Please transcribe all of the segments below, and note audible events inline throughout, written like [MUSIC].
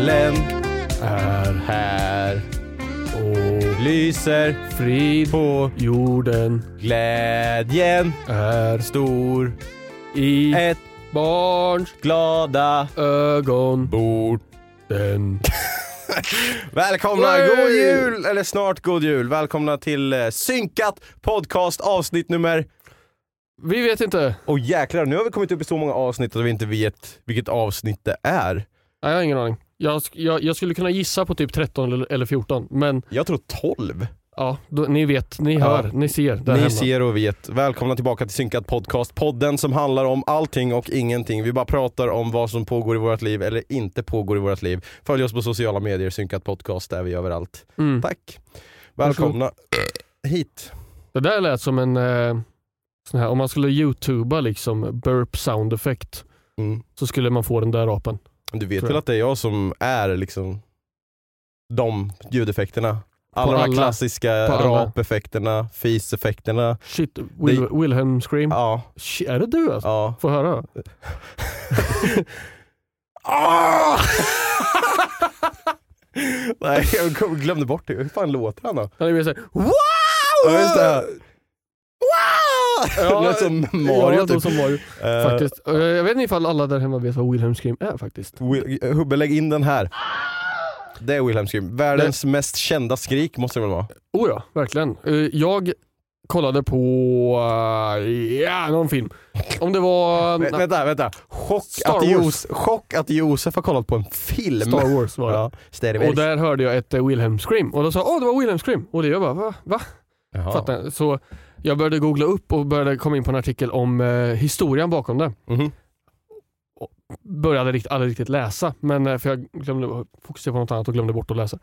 Julen är här och lyser frid på jorden. Glädjen är stor i ett barns glada ögon. Borden. [LAUGHS] Välkomna, Yay! god jul! Eller snart god jul. Välkomna till eh, Synkat podcast avsnitt nummer... Vi vet inte. Och jäklar, nu har vi kommit upp i så många avsnitt att vi inte vet vilket avsnitt det är. Nej, jag har ingen aning. Jag, jag, jag skulle kunna gissa på typ 13 eller, eller 14, men Jag tror 12. ja, då, ni vet, ni hör, ni ser. Där Ni hemma. ser och vet. Välkomna tillbaka till Synkad Podcast, podden som handlar om allting och ingenting. Vi bara pratar om vad som pågår i vårt liv eller inte pågår i vårt liv. Följ oss på sociala medier, Synkat Podcast, där är vi överallt. Mm. Tack. Välkomna hit. Det där lät som en, eh, sån här, om man skulle youtuba liksom burp sound effect Mm. så skulle man få den där apen. Du vet väl att det är jag som är liksom de ljudeffekterna? Alla På de här alla. klassiska alla. rapeffekterna, fiseffekterna. Shit, Will, Wilhelm scream. Ja, Shit, är det du alltså? ja. Få höra. [LAUGHS] Ah! [LAUGHS] Nej, jag glömde bort det. Hur fan låter han då? Han är mer såhär wow! Ja, just det. Wow! Ja, [LAUGHS] det låter som Mario ja, typ. som Mario. Eh, Faktiskt. Eh, Jag vet inte ifall alla där hemma vet vad Wilhelm scream är faktiskt. Will- Hubbe, lägg in den här. Det är Wilhelm Scream. Världens mest kända skrik måste det väl vara? Oh ja, verkligen. Eh, Jag kollade på, eh, ja, någon film. Om det var [LAUGHS] Vä- vänta, vänta. Chock att. Jos, chock att Josef har kollat på en film. Star Wars var det. Ja, Och där hörde jag ett eh, Wilhelm scream och då sa åh det var Wilhelm scream och det jag bara va? va? Jaha. Fattar jag. Så jag började googla upp och började komma in på en artikel om eh, historien bakom det. Mhm. Började rikt, aldrig riktigt läsa men eh, för jag glömde fokusera på något annat och glömde bort att läsa.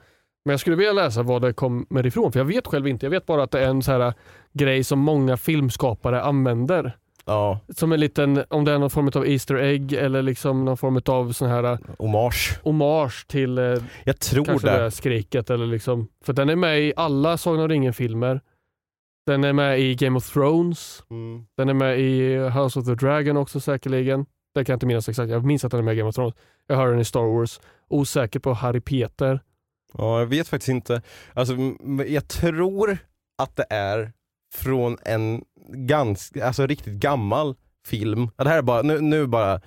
Men jag skulle vilja läsa vad det kommer ifrån för jag vet själv inte. Jag vet bara att det är en så här eh, grej som många filmskapare använder. Ja, Som en liten, om det är någon form av Easter egg eller liksom någon form av sån här eh, hommage. hommage till eh, Jag tror kanske det. det där skriket eller liksom. För den är med i alla Sagan om ringen-filmer. Den är med i Game of Thrones. Mm. Den är med i House of the Dragon också säkerligen. Det kan jag inte minnas exakt. Jag minns att den är med i Game of Thrones. Jag hör den i Star Wars. Osäker på Harry Peter. Ja, jag vet faktiskt inte. Alltså, jag tror att det är från en ganska, alltså riktigt gammal film. Det här är bara, nu, nu bara,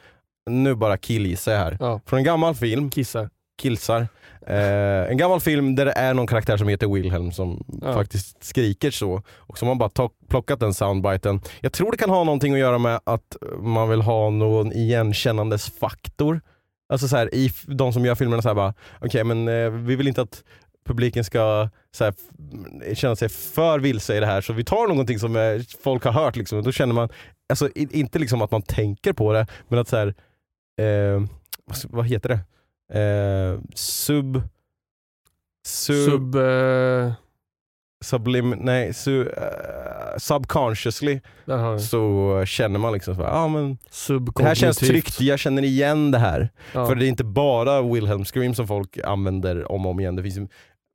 nu bara killgissar jag här. Ja. Från en gammal film, Kissar. Killsar. Eh, en gammal film där det är någon karaktär som heter Wilhelm som Ja. faktiskt skriker så. Och som har bara plockat den soundbiten. Jag tror det kan ha någonting att göra med att man vill ha någon igenkännandesfaktor. Alltså så här, i de som gör filmerna så här bara, okej men eh, vi vill inte att publiken ska så här, känna sig för vilse i det här så vi tar någonting som eh, folk har hört liksom. Då känner man, alltså i, inte liksom att man tänker på det, men att så här, eh, vad heter det? Eh, sub... Sub... Sub... eh, sublim... Nej, su, eh, subconsciously så känner man liksom så ja men det här känns tryggt, jag känner igen det här. Ja. För det är inte bara Wilhelm Scream som folk använder om och om igen, det finns ju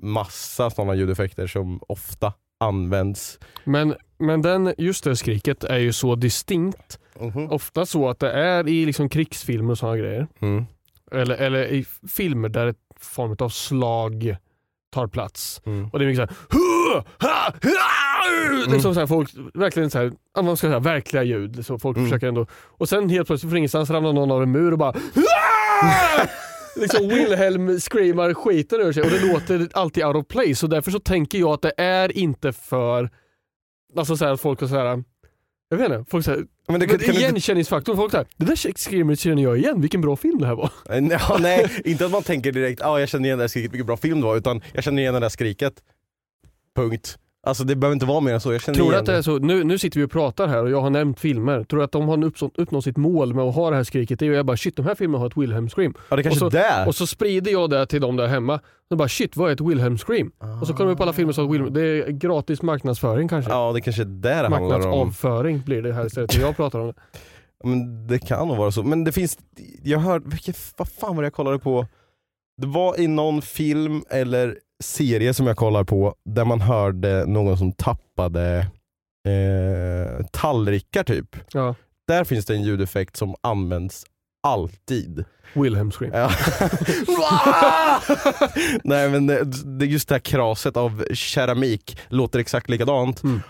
massa sådana ljudeffekter som ofta används. Men, men den, just det skriket är ju så distinkt. Mhm. Ofta så att det är i liksom krigsfilmer och sådana grejer. Mm. Eller, eller i filmer där ett form av slag tar plats. Mm. Och det är mycket såhär liksom så här, folk, verkligen så här, man ska säga verkliga ljud. Så folk Mm. försöker ändå, och sen helt plötsligt från ingenstans ramlar någon av en mur och bara [LAUGHS] liksom Wilhelm screamar skiten ur sig och det låter alltid out of place. Så därför så tänker jag att det är inte för, alltså så här, att folk är så här. Jag vet inte, folk säger, Men det, kan, kan igenkänningsfaktorn, folk säger det där screamet känner jag igen, vilken bra film det här var. Ja, nej, inte att man tänker direkt ah, jag känner igen det här skriket, vilken bra film det var, utan jag känner igen det där skriket. Punkt. Alltså det behöver inte vara mer än så, jag känner Tror du igen att det är så, nu, nu sitter vi och pratar här och jag har nämnt filmer. Tror du att de har uppnått, sitt mål med att ha det här skriket? Det är ju jag bara shit, de här filmerna har ett Wilhelm scream. Ja det kanske och så- är det. Och så sprider jag det till dem där hemma. Och bara shit, vad är ett Wilhelm scream? Och så kommer vi på alla filmer som Wilhelm, det är gratis marknadsföring kanske. Ja det kanske är det det handlar om. Marknadsavföring blir det här istället när jag pratar om det. [LAUGHS] Men det kan nog vara så. Men det finns, jag hörde, vilken, vad fan var det jag kollade på? Det var i någon film eller serie som jag kollar på där man hörde någon som tappade eh, tallrikar typ. Ja. Där finns det en ljudeffekt som används alltid. Wilhelm scream. Ja. [LAUGHS] Nej men det, det just det här kraset av keramik låter exakt likadant. Mm.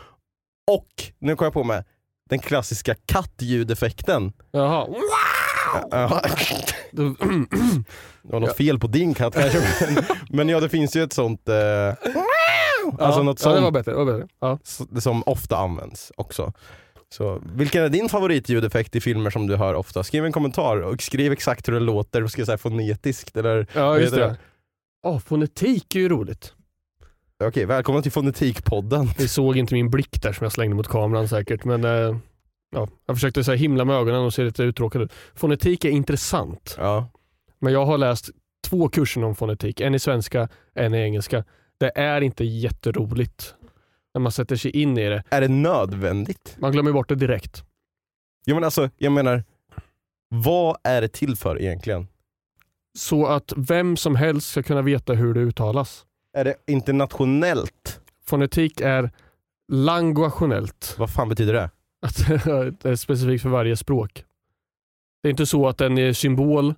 Och, nu kom jag på med den klassiska kattljudeffekten. Jaha. Ja. Det [CLEARS THROAT] var något fel på din katt kanske. [LAUGHS] Men, men ja det finns ju ett sånt, eh, alltså ja, något ja, det var sånt bättre. Det var bättre. Ja. som ofta används också. Så, vilken är din favoritljudeffekt i filmer som du hör ofta? Skriv en kommentar och skriv exakt hur det låter, ska jag säga fonetiskt eller? Ja, just heter det. Ja, fonetik är ju roligt. Okej, välkommen till Fonetikpodden. Ni såg inte min blick där som jag slängde mot kameran säkert, men eh, ja, jag försökte så himla med ögonen och se lite uttråkad ut. Fonetik är intressant, Ja. men jag har läst två kurser om fonetik, en i svenska, en i engelska. Det är inte jätteroligt när man sätter sig in i det. Är det nödvändigt? Man glömmer bort det direkt. Jag menar, alltså, jag menar, vad är det till för egentligen? Så att vem som helst ska kunna veta hur det uttalas. Är det internationellt? Fonetik är languationellt. Vad fan betyder det? Att [LAUGHS] det är specifikt för varje språk. Det är inte så att en symbol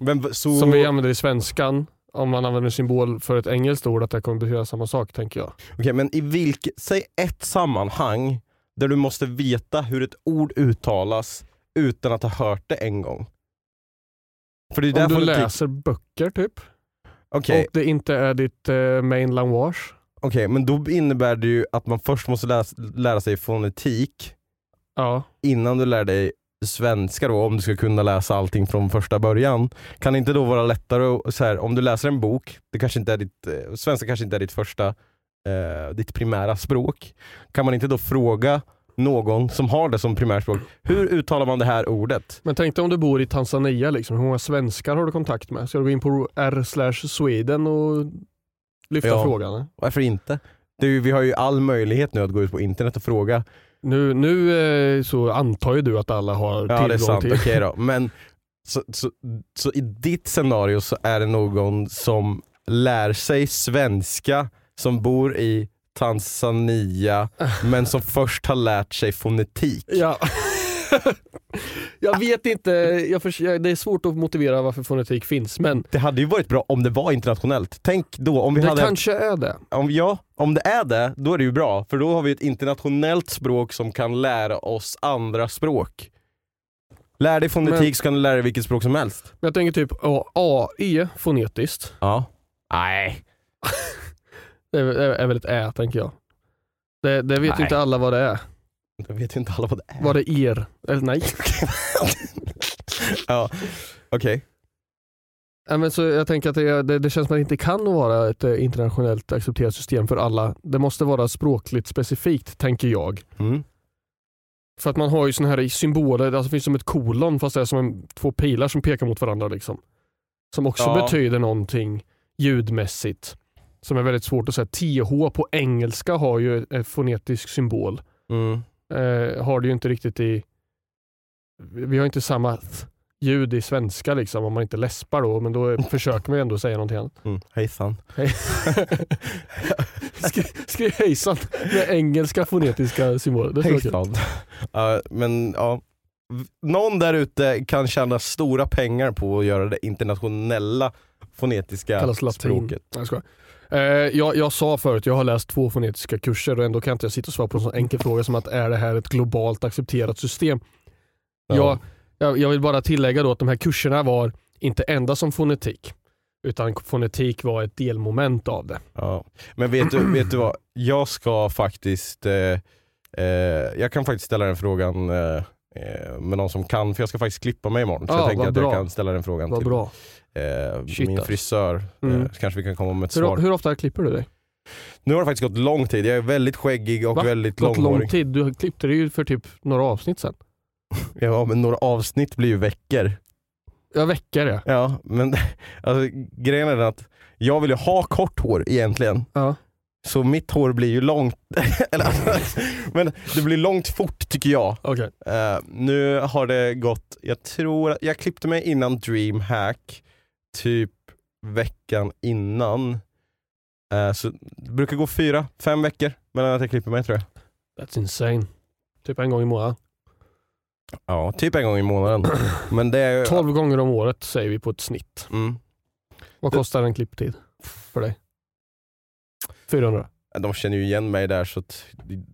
Men, så, som vi använder i svenskan, om man använder symbol för ett engelskt ord, att det kommer betyda samma sak tänker jag. Okej, men i vilket, säg ett sammanhang där du måste veta hur ett ord uttalas utan att ha hört det en gång. För det är Om du läser böcker typ, Okej, och det inte är ditt eh, main language. okej, men då innebär det ju att man först måste läsa, lära sig fonetik Ja, innan du lär dig svenska då, om du ska kunna läsa allting från första början. Kan det inte då vara lättare, så här, om du läser en bok, det kanske inte är ditt, eh, svenska kanske inte är ditt första, eh, ditt primära språk. Kan man inte då fråga någon som har det som primärspråk, hur uttalar man det här ordet? men tänk dig om du bor i Tanzania, liksom. hur många svenskar har du kontakt med? Ska du gå in på r Sweden och lyfta Ja. frågan? Varför inte? Ju, vi har ju all möjlighet nu att gå ut på internet och fråga. Nu, nu eh, så antar ju du att alla har Ja tillgång det är sant, till... okej då. [LAUGHS] Men så, så, så i ditt scenario så är det någon som lär sig svenska, som bor i Tanzania, [LAUGHS] men som först har lärt sig fonetik. Ja. [LAUGHS] jag vet inte, jag jag- det är svårt att motivera varför fonetik finns men Det hade ju varit bra om det var internationellt. Tänk då om vi det hade... kanske är det. Om, ja, om det är det, då är det ju bra. För då har vi ett internationellt språk som kan lära oss andra språk. Lär dig fonetik Men- så kan du lära dig vilket språk som helst. Jag tänker typ AE fonetiskt, Ja. Nej. [LAUGHS] det är, är, är väl ett Ä tänker jag. Det, det vet ju Nej. inte alla vad det är. Jag vet ju inte alla vad det är. Vad det er? Eller nej. ja, okej. Ja, men så jag tänker att det, det, det känns som att det inte kan vara ett eh, internationellt accepterat system för alla. Det måste vara språkligt specifikt tänker jag. Mm. För att man har ju såna här symboler, alltså det finns som ett kolon fast det är som en, två pilar som pekar mot varandra. Liksom. Som också Ja. betyder någonting ljudmässigt. Som är väldigt svårt att säga. TH på engelska har ju en fonetisk symbol. Mm. Eh, har det ju inte riktigt i... Vi har inte samma ljud i svenska liksom om man inte läspar då, men då [LAUGHS] försöker man ju ändå säga någonting annat. Mm. Hejsan. Hej. [LAUGHS] Skri, skriv hejsan med engelska fonetiska symboler. Det. Hejsan. Ja, men ja, någon där ute kan tjäna stora pengar på att göra det internationella fonetiska språket. Jag, skojar. Eh, jag, jag sa förut, jag har läst två fonetiska kurser och ändå kan inte jag sitta och svara på en sån enkel fråga som att är det här ett globalt accepterat system? Jag, jag, jag vill bara tillägga då att de här kurserna var inte enda som fonetik. Utan fonetik var ett delmoment av det. Ja. Men vet du, vet du vad, jag ska faktiskt, eh, eh, jag kan faktiskt ställa den frågan eh, eh, med någon som kan, för jag ska faktiskt klippa mig imorgon. Så Ja, jag tänker att bra. jag kan ställa den frågan Vad till bra. eh, Shit, min alltså. frisör. Mm. Eh, så kanske vi kan komma med ett Hur, svar. hur ofta klipper du dig? Nu har det faktiskt gått lång tid, jag är väldigt skäggig och Va? väldigt Gått lång långhårig. tid. Du klippte dig ju för typ några avsnitt sen. [LAUGHS] Ja men några avsnitt blir ju veckor. Ja, veckor ja. Ja, men [LAUGHS] alltså, grejen är den att jag vill ju ha kort hår egentligen. ja. Så mitt hår blir ju långt, [LAUGHS] Eller, men det blir långt fort tycker jag. Okej. Eh, nu har det gått, jag tror, jag klippte mig innan DreamHack, typ veckan innan. Eh, så det brukar gå fyra, fem veckor mellan att jag klipper mig tror jag. That's insane. Typ en gång i månaden. Ja, typ en gång i månaden. [CLEARS THROAT] Men det är 12 gånger om året säger vi på ett snitt. Mm. Vad Det- kostar en klipptid för dig? 400. De känner ju igen mig där så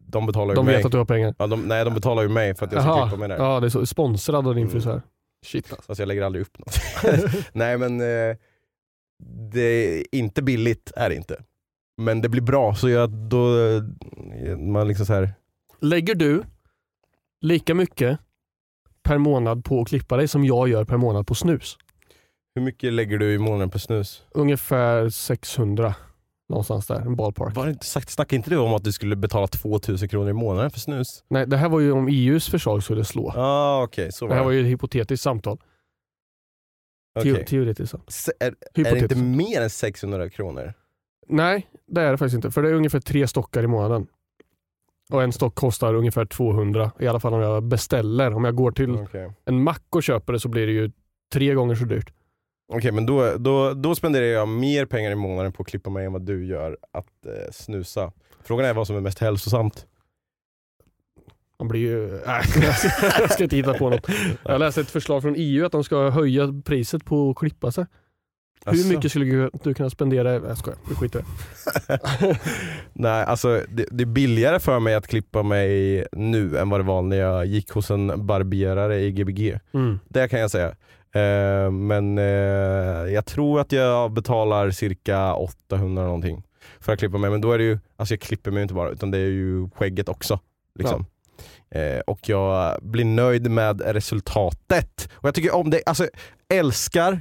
de betalar ju De mig. vet att du har pengar. Ja, de, nej de betalar ju mig för att jag ska klippa mig där. Ja, det är så. Sponsrad av din Mm. frisör. Shit alltså. Fast jag lägger aldrig upp något. [LAUGHS] [LAUGHS] nej men eh, det är inte billigt är det inte. Men det blir bra så jag då, eh, man liksom så här. Lägger du lika mycket per månad på att klippa dig som jag gör per månad på snus? hur mycket lägger du i månaden på snus? Ungefär 600. Någonstans där, en ballpark. Var det inte sagt, snackade inte du om att du skulle betala 2000 kronor i månaden för snus? Nej, det här var ju om EUs förslag skulle slå. Ah, okej, så Det var här var det. ju ett hypotetiskt samtal. Teo- Teoretiskt. så. Är, är det inte mer än 600 kronor? Nej, det är det faktiskt inte. För det är ungefär tre stockar i månaden. Och en stock kostar ungefär 200. I alla fall om jag beställer. Om jag går till Okej. en mack och köper det så blir det ju tre gånger så dyrt. Okej men då, då, då spenderar jag mer pengar i månaden på att klippa mig än vad du gör att eh, snusa. Frågan är vad som är mest hälsosamt. Man blir ju... [LAUGHS] Nej, jag ska inte hitta på något. Jag läste ett förslag från EU att de ska höja priset på att klippa sig. Asså? Hur mycket skulle du kunna spendera? Jag skojar, vi skiter. [LAUGHS] Nej alltså det, det är billigare för mig att klippa mig nu än vad det var när jag gick hos en barberare i Gbg. Mm. Det kan jag säga. Eh, men eh, jag tror att jag betalar cirka 800 någonting för att klippa mig. Men då är det ju, alltså jag klipper mig inte bara utan det är ju skägget också. Liksom. Eh, och jag blir nöjd med resultatet. Och jag tycker om det, alltså älskar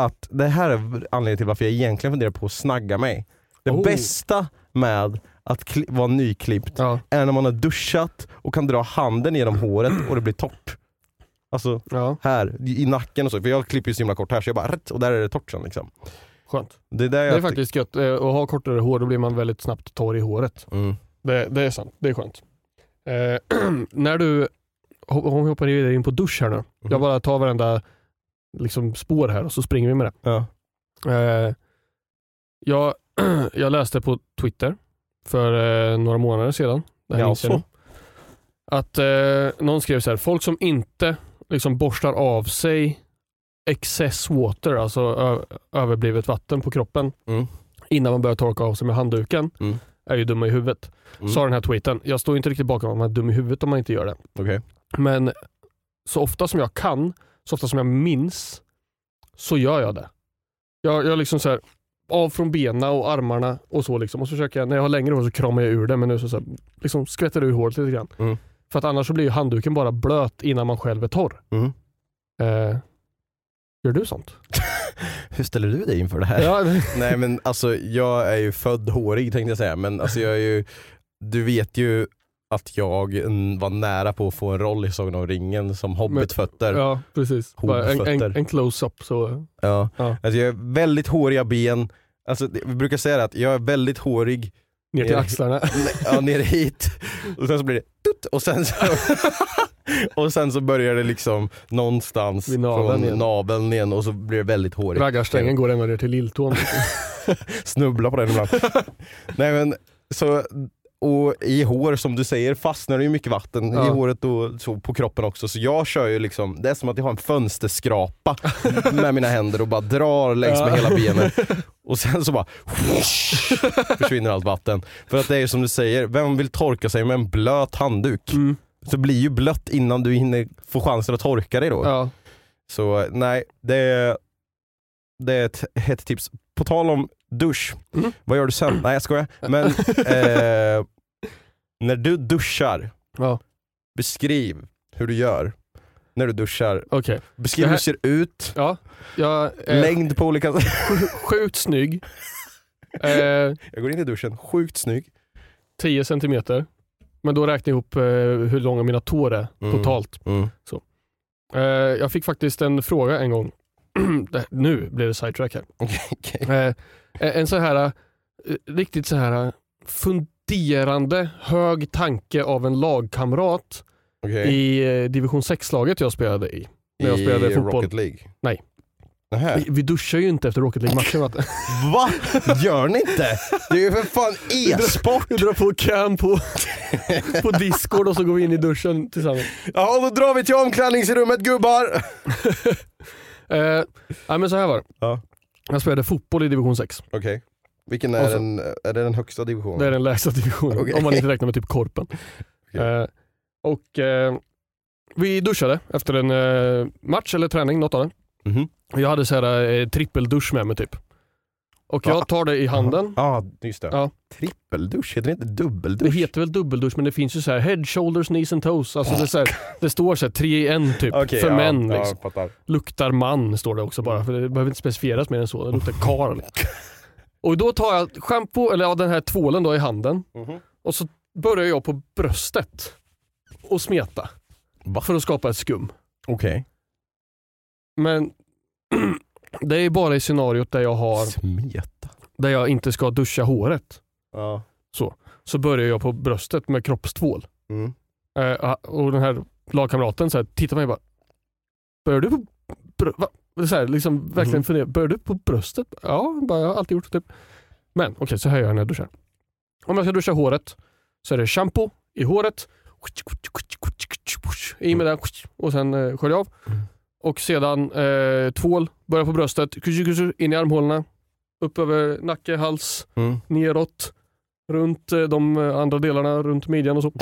att, det här är anledningen till varför jag egentligen funderar på att snagga mig. Det Oh. bästa med att vara nyklippt Ja, är när man har duschat och kan dra handen genom håret och det blir torrt. Alltså ja, här, i nacken och så. För jag klipper ju så himla kort här så jag bara rätt, och där är det torrt sen liksom. skönt. Det är, Det är faktiskt gött. Eh, Att ha kortare hår, då blir man väldigt snabbt torr i håret. Mm. Det, det är sant, det är skönt. Eh, [CLEARS THROAT] när du, om vi hoppar vidare in på dusch här nu. Jag bara tar varenda liksom, spår här och så springer vi med det. Ja. Eh, jag, [CLEARS THROAT] jag läste på Twitter för eh, några månader sedan. Det här Ja, så. Att eh, någon skrev så här, folk som inte liksom borstar av sig excess water, alltså överblivet vatten på kroppen Mm. innan man börjar torka av sig med handduken Mm. är ju dumma i huvudet. Mm. Sa den här tweeten. Jag står inte riktigt bakom att man är dum i huvudet om man inte gör det. Okej. Men så ofta som jag kan, så ofta som jag minns, så gör jag det. Jag, jag liksom så här, av från benen och armarna och så liksom. Och så försöker jag, när jag har längre hår så kramar jag ur det, men nu så, så här, liksom skvätter det ur håret lite grann. Mm. För att annars så blir ju handduken bara blöt innan man själv är torr. Mm. Eh, gör du sånt? [LAUGHS] Hur ställer du dig inför det här? Ja, [LAUGHS] Nej men alltså jag är ju född hårig tänkte jag säga men alltså jag är ju, du vet ju att jag var nära på att få en roll i Sagan om ringen som hobbitfötter. Ja. precis. En, en, en close-up så. Ja. Ja. Alltså jag är väldigt håriga ben, alltså, vi brukar säga att jag är väldigt hårig Ner till axlarna. [LAUGHS] ja, ner hit och sen så blir det tutt, och sen så, [LAUGHS] och sen så börjar det liksom någonstans Vid naveln från igen. naveln igen och så blir det väldigt hårigt. Raggarsträngen går ända ner till lilltån. [LAUGHS] Snubbla på den ibland. Nej men så och i hår som du säger fastnar det ju mycket vatten Ja. i håret och så på kroppen också. Så jag kör ju liksom, det är som att jag har en fönsterskrapa [LAUGHS] med mina händer och bara drar längs med hela benen. [LAUGHS] Och sen så bara [LAUGHS] försvinner allt vatten. För att det är ju som du säger, vem vill torka sig med en blöt handduk? Mm. Så blir ju blött innan du hinner få chansen att torka dig då. Ja. Så nej, det är, det är ett hett tips. På tal om dusch, Mm. vad gör du sen? Nej jag skojar. Men eh, när du duschar, Ja. beskriv hur du gör när du duschar. Okej. Beskriv Det hur här- du ser ut, Ja. Jag är längd på olika sätt. sjukt snygg. [LAUGHS] Eh, Jag går in i duschen, sjukt snygg. 10 centimeter. Men då räknar jag ihop eh, hur långa mina tår är Mm. totalt. Mm. Eh, jag fick faktiskt en fråga en gång. [CLEARS THROAT] Det- nu blir det sidetrack här. Okej. Eh, en så här eh, riktigt så här funderande hög tanke av en lagkamrat Okej. i eh, division 6-laget jag spelade i. När jag spelade I fotboll. Rocket League? Nej. Nähä. Vi, vi duschar ju inte efter Rocket League-matchen. [LAUGHS] va? Gör ni inte? Det är ju för fan [LAUGHS] e-sport! Vi drar på cam på, på Discord och så går vi in i duschen tillsammans. Ja, då drar vi till omklädningsrummet gubbar! [LAUGHS] Eh, nej, men så här var det. Ja. Jag spelade fotboll i division 6. Okej. Vilken är så- den, är det den högsta divisionen? Det är den lägsta divisionen. Okej. Om man inte räknar med typ Korpen. [LAUGHS] Okej. Eh, och eh, Vi duschade efter en eh, match eller träning, något av det. Mhm. Och Jag hade så här, eh, trippeldusch med mig typ. Och jag tar det i handen. Ja, just det. Ja. Trippeldusch, heter det inte Det dubbeldusch? heter väl dubbeldusch men det finns ju så här head, shoulders, knees and toes. Alltså det, så här, det står så här tre i en typ. Okej, för ja, män. Ja, Liksom. fattar. Luktar man står det också bara. För det behöver inte specificeras mer än så. Det luktar kar. [LAUGHS] Och då tar jag shampoo, eller ja, den här tvålen då i handen. Mhm. Och så börjar jag på bröstet och smeta. Va? För att skapa ett skum. Okej. Men [CLEARS THROAT] det är bara i scenariot där jag, har, Smeta. där jag inte ska duscha håret. Ja. Så börjar jag på bröstet med kroppstvål. Mm. Eh, och den här lagkamraten så här, tittar på mig och bara Börjar du på brö- va? Så här, liksom verkligen Mhm. funderar, börjar du på bröstet? Ja, bara, jag har alltid gjort typ. Men okej, så här gör jag när jag duschar. Om jag ska duscha håret så är det shampoo i håret. I med den och sen eh, skölja av. Mm. Och sedan eh, tvål, börja på bröstet, in i armhålorna. Upp över nacke, hals, Mm. neråt, runt eh, de eh, andra delarna, runt midjan och så.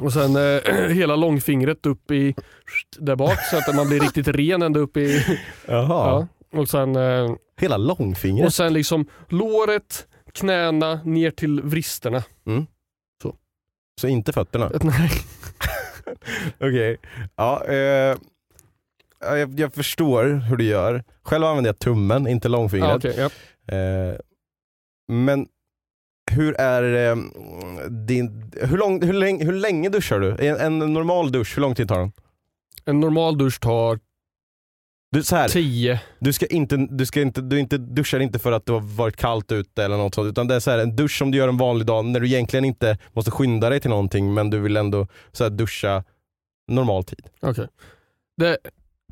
Och sen eh, [CLEARS THROAT] hela långfingret upp i där bak så att man blir riktigt [LAUGHS] ren ända upp i... Jaha. Ja. Och, sen, eh, Hela långfingret? och sen liksom låret, knäna, ner till vristerna. Så inte fötterna? [LAUGHS] Nej. [LAUGHS] Okej. Ja, eh, ja, jag, jag förstår hur du gör. Själv använder jag tummen, inte långfingret. Ja, okej, ja. Eh, men hur är eh, din, hur, lång, hur, länge, hur länge duschar du? En, en normal dusch, hur lång tid tar den? En normal dusch tar Du, så här, 10. du, ska inte, du, ska inte, du inte, duschar inte för att det har varit kallt ute eller något sånt, utan det är så här, en dusch som du gör en vanlig dag när du egentligen inte måste skynda dig till någonting men du vill ändå så här, duscha normal tid. Okej. Det,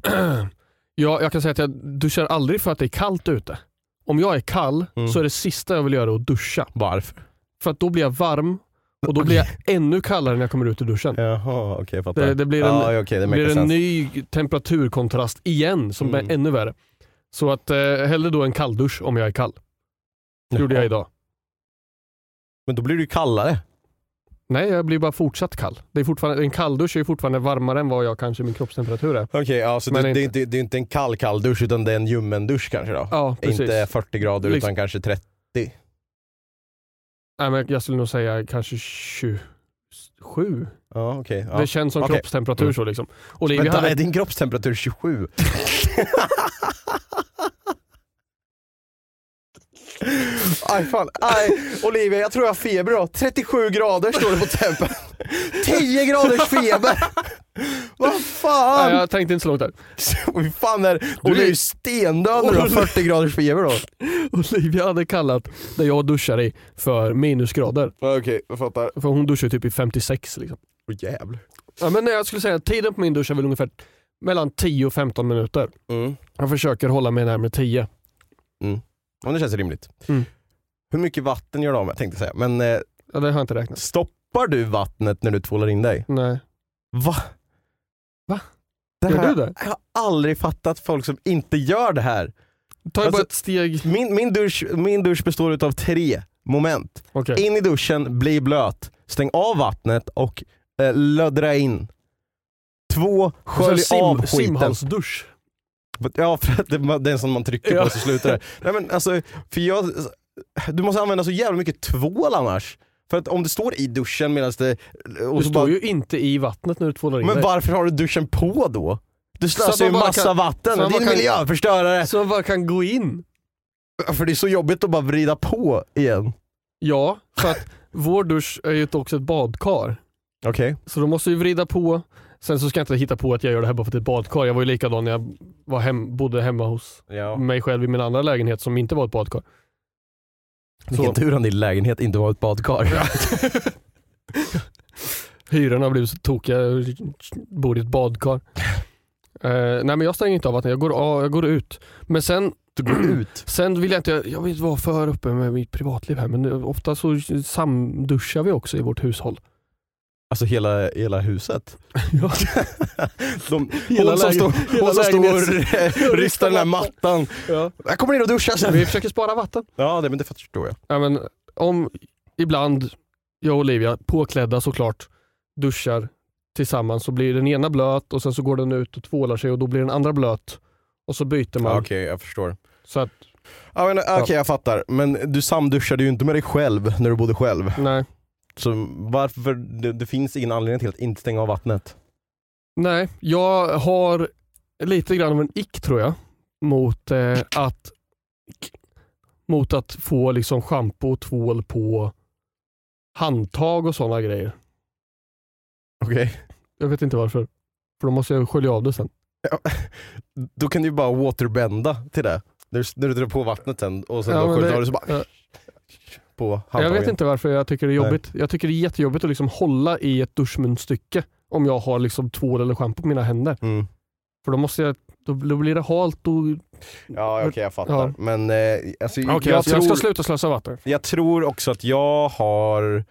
[CLEARS THROAT] ja, jag kan säga att jag duschar aldrig för att det är kallt ute. Om jag är kall Mm. så är det sista jag vill göra att duscha. Varför? För att då blir jag varm och då blir jag [LAUGHS] ännu kallare när jag kommer ut ur duschen. Jaha, okej jag fattar. Det, det blir en, ja, okej, det blir en sense. ny temperaturkontrast igen som Mm. är ännu värre. Så att eh, hellre då en kalldusch om jag är kall. Det gjorde jag idag. Men då blir du kallare. Nej, jag blir bara fortsatt kall. Det är fortfarande, en kalldusch är fortfarande varmare än vad jag kanske min kroppstemperatur är. Okej, ja, så Men det, det, är inte- inte, det är inte en kall kall dusch utan det är en ljummen dusch kanske då? Ja, precis. Inte 40 grader Liksom- utan kanske 30. Nej, men jag skulle nog säga kanske 27. Ja, okej. ja. Det känns som Okej. kroppstemperatur Mm. så liksom. Olivia Vänta, hade... är din kroppstemperatur 27? [LAUGHS] [LAUGHS] Aj fan, aj Olivia jag tror jag har feber då. 37 grader står det på tempen. 10 graders feber! Vad fan! Nej, jag tänkte inte så långt där. Fan är, du är ju stendöd när du har 40 graders feber då. Olivia hade kallat där jag duschar i för minusgrader. Okej, jag fattar. För hon duschar typ i 56 liksom. Åh jävlar. Ja, men jag skulle säga att tiden på min dusch är väl ungefär mellan 10 och 15 minuter. Mm. Jag försöker hålla mig närmare 10. Ja, det känns rimligt. Mm. Hur mycket vatten gör du av med tänkte jag säga. Men eh, Ja, det har jag inte räknat. stoppar du vattnet när du tvålar in dig? Nej. Va? Va? Det Gör här, du det? Jag har aldrig fattat folk som inte gör det här. Ta ju Alltså- bara ett steg. Min, min, dusch, min dusch består av tre moment. Okej. In i duschen, bli blöt, stäng av vattnet och eh, löddra in. Två, skölj av skiten. Simhalsdusch. Ja, för att det, det är en som man trycker Ja. på så slutar det. Nej, men alltså, för jag, du måste använda så jävla mycket tvål annars. För att om det står i duschen medan det... Du står bara, ju inte i vattnet när du tvålar in men dig. varför har du duschen på då? Du slösar ju massa kan- vatten, din kan- miljöförstörare! Så man bara kan gå in. För det är så jobbigt att bara vrida på igen. Ja, för att vår dusch är ju också ett badkar. Okej. Så då måste vi vrida på. Sen så ska jag inte hitta på att jag gör det här bara för att det är ett badkar. Jag var ju likadan när jag var hem, bodde hemma hos Ja. mig själv i min andra lägenhet som inte var ett badkar. Vilken tur att din lägenhet inte var ett badkar. [LAUGHS] Hyrorna har blivit så tokiga, jag bor i ett badkar. Eh, nej men jag stänger inte av vattnet, jag går, av, jag går ut. Men sen, Du går ut. [CLEARS THROAT] sen vill jag inte, jag vill inte vara för uppe med mitt privatliv här men ofta så samduschar vi också i vårt hushåll. Alltså hela, hela huset. [LAUGHS] Ja. [LAUGHS] De, Hela hon som står, hela hon som står och ristar [LAUGHS] den här mattan. Ja. Jag kommer in och duschar sen. Vi försöker spara vatten. Ja det, men det förstår jag. Ja, men om ibland jag och Olivia, påklädda såklart, duschar tillsammans så blir den ena blöt och sen så går den ut och tvålar sig och då blir den andra blöt. Och så byter man. Ja, Okej jag förstår. Så att, Ja, men, Okej jag fattar, men du samduschade ju inte med dig själv när du bodde själv. nej. Så varför, det, det finns ingen anledning till att inte stänga av vattnet. Nej, jag har lite grann av en ick tror jag mot eh, att mot att få liksom schampo och tvål på handtag och sådana grejer. Okej. Jag vet inte varför. För då måste jag skölja av det sen. Då kan du ju bara waterbenda till det. När du, när du drar på vattnet sen och sen Ja, sköljer av det så bara på Jag handtagen. vet inte varför jag tycker det är Nej. jobbigt. Jag tycker det är jättejobbigt att liksom hålla i ett duschmunstycke om jag har liksom tvål eller schampo på mina händer. Mm. För då måste jag, då, då blir det halt och... Ja okej jag fattar. Ja. Men eh, alltså, Okej, jag, jag tror, ska sluta slösa vatten. jag tror också att jag har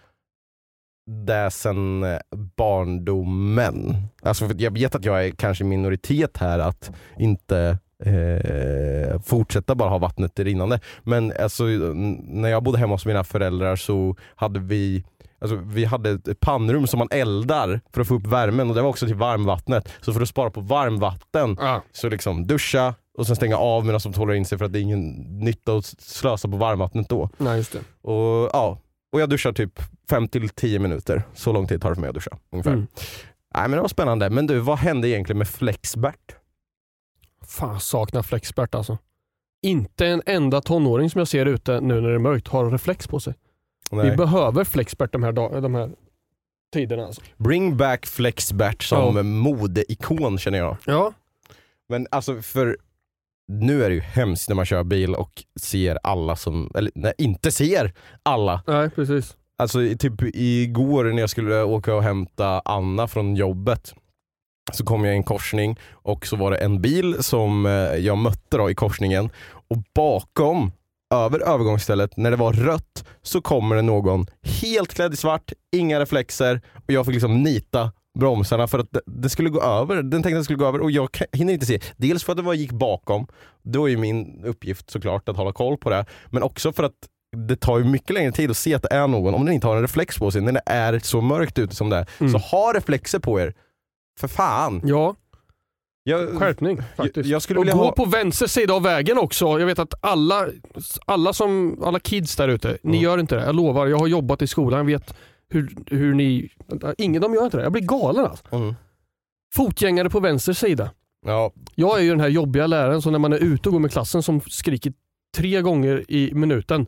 det sen eh, barndomen. Alltså, jag vet att jag är kanske minoritet här att inte eh, fortsätta bara ha vattnet rinnande. Men alltså, när jag bodde hemma hos mina föräldrar så hade vi Alltså, vi hade ett pannrum som man eldar för att få upp värmen och det var också till varmvattnet. Så för att spara på varmvatten Ja. så liksom duscha och sen stänga av medan de håller in sig för att det är ingen nytta att slösa på varmvattnet då. Nej, just det. Och, ja, och jag duschar typ 5-10 minuter. Så lång tid tar det för mig att duscha. Ungefär. Mm. Nej, men det var spännande. Men du, vad hände egentligen med Flexbert? Fan, saknar flexbert alltså. Inte en enda tonåring som jag ser ute nu när det är mörkt har reflex på sig. Vi behöver flexbert de här, dag- de här tiderna. Alltså. Bring back Flexbert som Ja. modeikon känner jag. Ja. Men alltså för nu är det ju hemskt när man kör bil och ser alla som, eller nej, inte ser alla. Nej, precis. Alltså i- typ igår när jag skulle åka och hämta Anna från jobbet så kom jag i en korsning och så var det en bil som eh, jag mötte då i korsningen och bakom över övergångsstället när det var rött så kommer det någon helt klädd i svart, inga reflexer och jag fick liksom nita bromsarna för att det, det skulle gå över. Den tänkte att det skulle gå över och jag hinner inte se. Dels för att det var gick bakom, då är ju min uppgift såklart att hålla koll på det. Men också för att det tar ju mycket längre tid att se att det är någon om den inte har en reflex på sig när det är så mörkt ute som det är. Mm. Så ha reflexer på er. För fan. Ja, Jag, skärpning jag, faktiskt. jag skulle och gå ha... på vänster sida av vägen också. Jag vet att alla, alla, som, alla kids där ute, ni Mm. gör inte det. Jag lovar, jag har jobbat i skolan. Jag vet hur, hur ni... Ingen de gör inte det. Jag blir galen alltså. Mm. Fotgängare på vänster sida. Ja, Jag är ju den här jobbiga läraren som när man är ute och går med klassen som skriker tre gånger i minuten.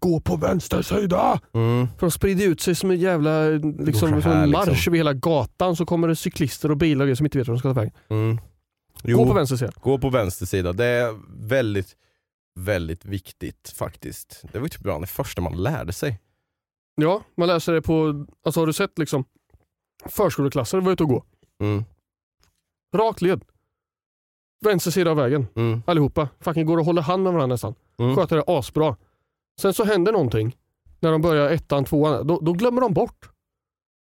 Gå på vänster sida. Mm. För de sprider ut sig som en jävla liksom, som en marsch liksom. över hela gatan. Så kommer det cyklister och bilar och grejer som inte vet var de ska ta vägen. Mm. Gå på vänster sida. Gå på vänster sida. Det är väldigt, väldigt viktigt faktiskt. Det var ju typ bland det första man lärde sig. Ja, man läser det på, alltså har du sett liksom förskoleklasser vara ute och gå? Mm. Rak led. Vänster sida av vägen. Mm. Allihopa. Fucking går och håller hand med varandra nästan. Mm. Sköter det asbra. Sen så händer någonting när de börjar ettan, tvåan. Då, då glömmer de bort.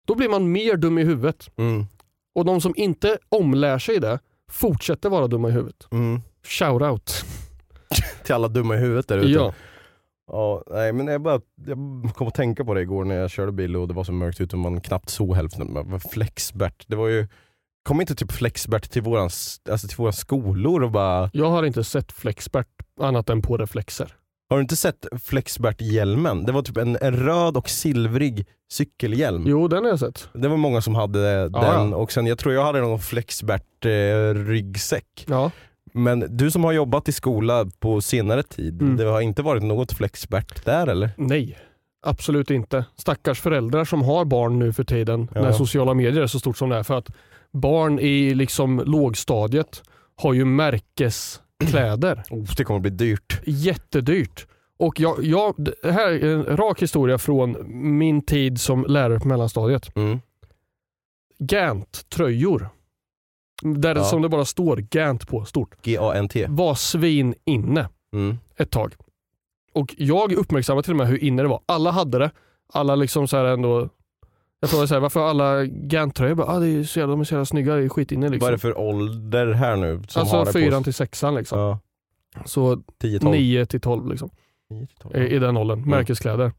Då blir man mer dum i huvudet. Mm. Och de som inte omlär sig det fortsätter vara dumma i huvudet. Mm. Shout out. [LAUGHS] Till alla dumma i huvudet där ute. Ja. Ja, nej, men jag, bara, jag kom att tänka på det igår när jag körde bil och det var så mörkt ute och man knappt såg hälften. Flexbert, det var ju Kom inte typ Flexbert till våran, alltså till våra skolor och bara Jag har inte sett Flexbert annat än på reflexer. Har du inte sett Flexbert-hjälmen? Det var typ en, en röd och silvrig cykelhjälm. Jo, den har jag sett. Det var många som hade den ja. och sen jag tror jag hade någon Flexbert-ryggsäck. Ja. Men du som har jobbat i skola på senare tid, Mm. det har inte varit något Flexbert där eller? Nej, absolut inte. Stackars föräldrar som har barn nu för tiden Ja. när sociala medier är så stort som det är. För att barn i liksom lågstadiet har ju märkeskläder. Oh, det kommer bli dyrt. Jättedyrt. Och jag, jag, det här är en rak historia från min tid som lärare på mellanstadiet. Mm. Gant-tröjor. Där Ja. som det bara står Gant på stort. G-A-N-T. Var svin inne Mm. ett tag. Och jag uppmärksammade till och med hur inne det var. Alla hade det. Alla liksom så här ändå jag frågade så här, varför har alla Gant-tröjor? Bara, Ah, det är så jävla, de är så jävla snygga, det är skitinne Vad är liksom. det för ålder här nu? Som har Alltså det fyran på till sexan liksom. Ja, Så 10-12. 9 till 12 liksom. 9-12. i, i den åldern. Märkeskläder.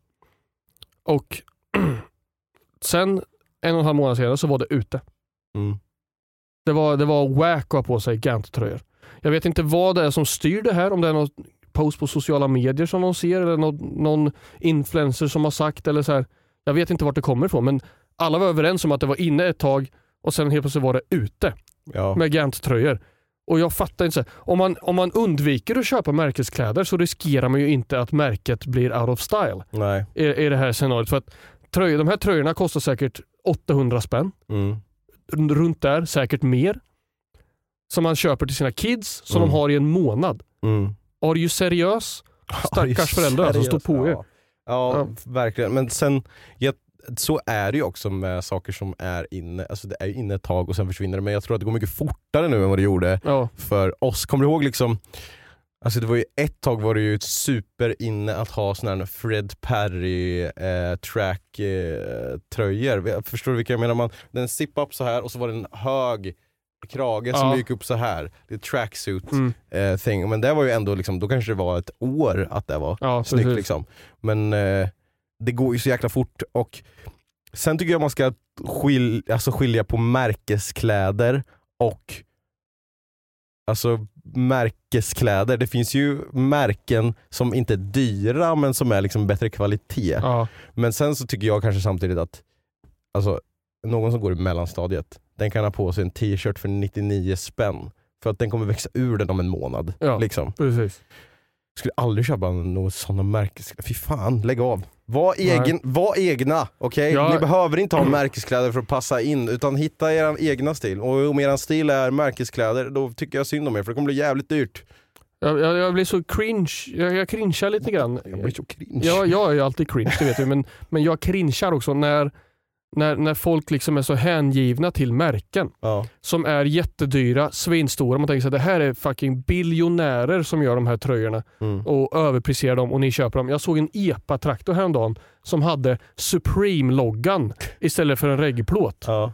Och [CLEARS THROAT] sen en och en halv månad senare så var det ute. Mm. Det var, det var wack att ha på sig Gant-tröjor. Jag vet inte vad det är som styr det här, om det är någon post på sociala medier som de ser eller någon, någon influencer som har sagt eller så här. Jag vet inte vart det kommer ifrån men alla var överens om att det var inne ett tag och sen helt plötsligt var det ute Ja. med Gant-tröjor. Och jag fattar inte, om man, om man undviker att köpa märkeskläder så riskerar man ju inte att märket blir out of style Nej. i, i det här scenariot. För att tröj, de här tröjorna kostar säkert 800 spänn, Mm. runt där, säkert mer. Som man köper till sina kids, som Mm. de har i en månad. Mm. Are you seriös? [LAUGHS] Stackars föräldrar som står på er. Ja, ja, Ja. verkligen. Men sen, ja, så är det ju också med saker som är inne. Alltså det är ju inne ett tag och sen försvinner det. Men jag tror att det går mycket fortare nu än vad det gjorde Ja, för oss. Kommer du ihåg liksom Alltså det var ju ett tag var det ju super inne att ha såna här Fred Perry eh, track eh, tröjor. Förstår du vilka jag menar? Man, den zipp upp så här och så var det en hög krage som Ja. gick upp så här. Det är tracksuit mm. eh, thing. Men det var ju ändå liksom, då kanske det var ett år att det var ja snyggt precis. liksom. Men eh, det går ju så jäkla fort och sen tycker jag man ska skil, alltså skilja på märkeskläder och Alltså märkeskläder, det finns ju märken som inte är dyra men som är liksom bättre kvalitet. Ja, Men sen så tycker jag kanske samtidigt att alltså, någon som går i mellanstadiet, den kan ha på sig en t-shirt för 99 spänn. För att den kommer växa ur den om en månad. ja Liksom. precis. Skulle aldrig köpa några sådana märkeskläder. Fy fan, lägg av. Var, egen, var egna, okej? Ja. Ni behöver inte ha märkeskläder för att passa in, utan hitta er egna stil. Och om er stil är märkeskläder, då tycker jag synd om er för det kommer bli jävligt dyrt. Jag, jag, jag blir så cringe, jag, jag cringear lite grann. Jag blir så cringe. Ja, jag är ju alltid cringe, det vet du. Men, men jag cringear också när, när, när folk liksom är så hängivna till märken Ja. som är jättedyra, svinstora. Man tänker sig att det här är fucking biljonärer som gör de här tröjorna Mm. och överpresterar dem och ni köper dem. Jag såg en EPA-traktor häromdagen som hade Supreme-loggan istället för en reggplåt. Ja.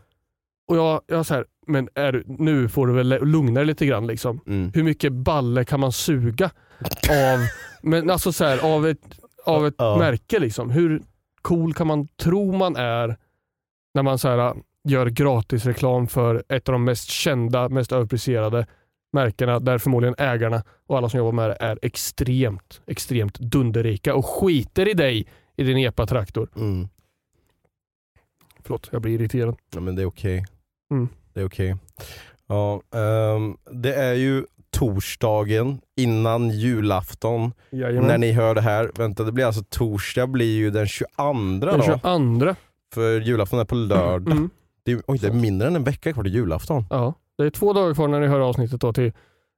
Och jag, jag så här, men är, nu får du väl lugna dig lite grann. Liksom. Mm. Hur mycket balle kan man suga av, [LAUGHS] men alltså så här, av ett, av ett Ja. märke? Liksom? Hur cool kan man tro man är när man så här, gör gratisreklam för ett av de mest kända, mest överpriserade märkena där förmodligen ägarna och alla som jobbar med det är extremt, extremt dunderrika och skiter i dig i din EPA-traktor. Mm. Förlåt, jag blir irriterad. Ja, men det är okej. Mm. Det är okej. Ja, ehm, det är ju torsdagen innan julafton. Jajamän. När ni hör det här, vänta det blir alltså torsdag blir ju den 22 Den då. 22. För julafton är på lördag. Mm. Det är, oj, det är mindre än en vecka kvar till julafton. Ja, det är två dagar kvar när ni hör avsnittet då till,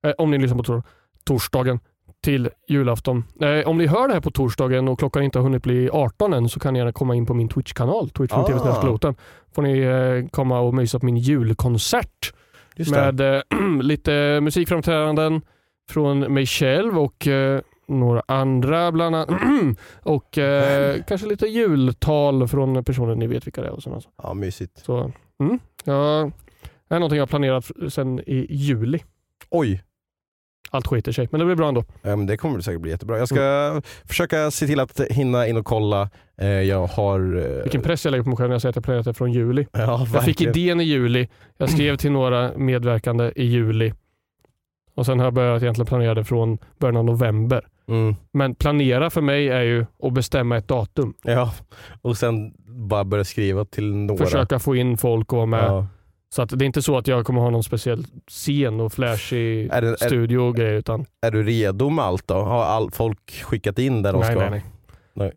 eh, om ni lyssnar på tor- torsdagen till julafton. Eh, om ni hör det här på torsdagen och klockan inte har hunnit bli 18 än så kan ni gärna komma in på min Twitch-kanal, twitch.tv Ah. får ni eh, komma och mysa på min julkonsert med eh, [CLEARS THROAT] lite musikframträdanden från mig själv och eh, några andra bland annat. [CLEARS THROAT] och eh, kanske lite jultal från personer ni vet vilka det är. Och sådana. Ja, mysigt. Så, mm, ja, det är någonting jag har planerat sen i juli. Oj, Allt skiter sig, men det blir bra ändå. Men det kommer säkert bli jättebra. Jag ska försöka se till att hinna in och kolla. Eh, jag har... eh, Vilken press jag lägger på mig själv när jag säger att jag planerat det från juli. Ja, Jag fick idén i juli, jag skrev till några medverkande i juli och sen har jag börjat egentligen planera det från början av november. Mm. Men planera för mig är ju att bestämma ett datum. Ja, och sen bara börja skriva till några. Försöka få in folk och vara med. Ja. Så att det är inte så att jag kommer ha någon speciell scen och flashig Är det- studio och grejer. Utan, Är du redo med allt då? Har all, folk skickat in där de nej, ska? nej, nej.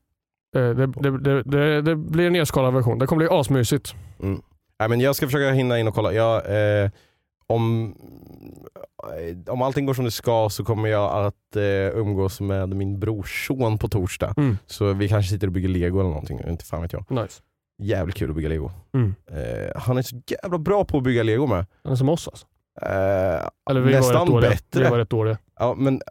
Nej. Eh, Det, det, det, det, det blir en nedskalad version. Det kommer bli asmysigt. Mm. Nej, men jag ska försöka hinna in och kolla. Jag, eh, om, eh, om allting går som det ska så kommer jag att eh, umgås med min brorson på torsdag. Mm. Så vi kanske sitter och bygger lego eller någonting, inte fan vet jag. Nice. Jävligt kul att bygga lego. Mm. Eh, han är så jävla bra på att bygga lego med. Han är som oss alltså. Eh, Nästan bättre. Vi var rätt dåliga. ja, men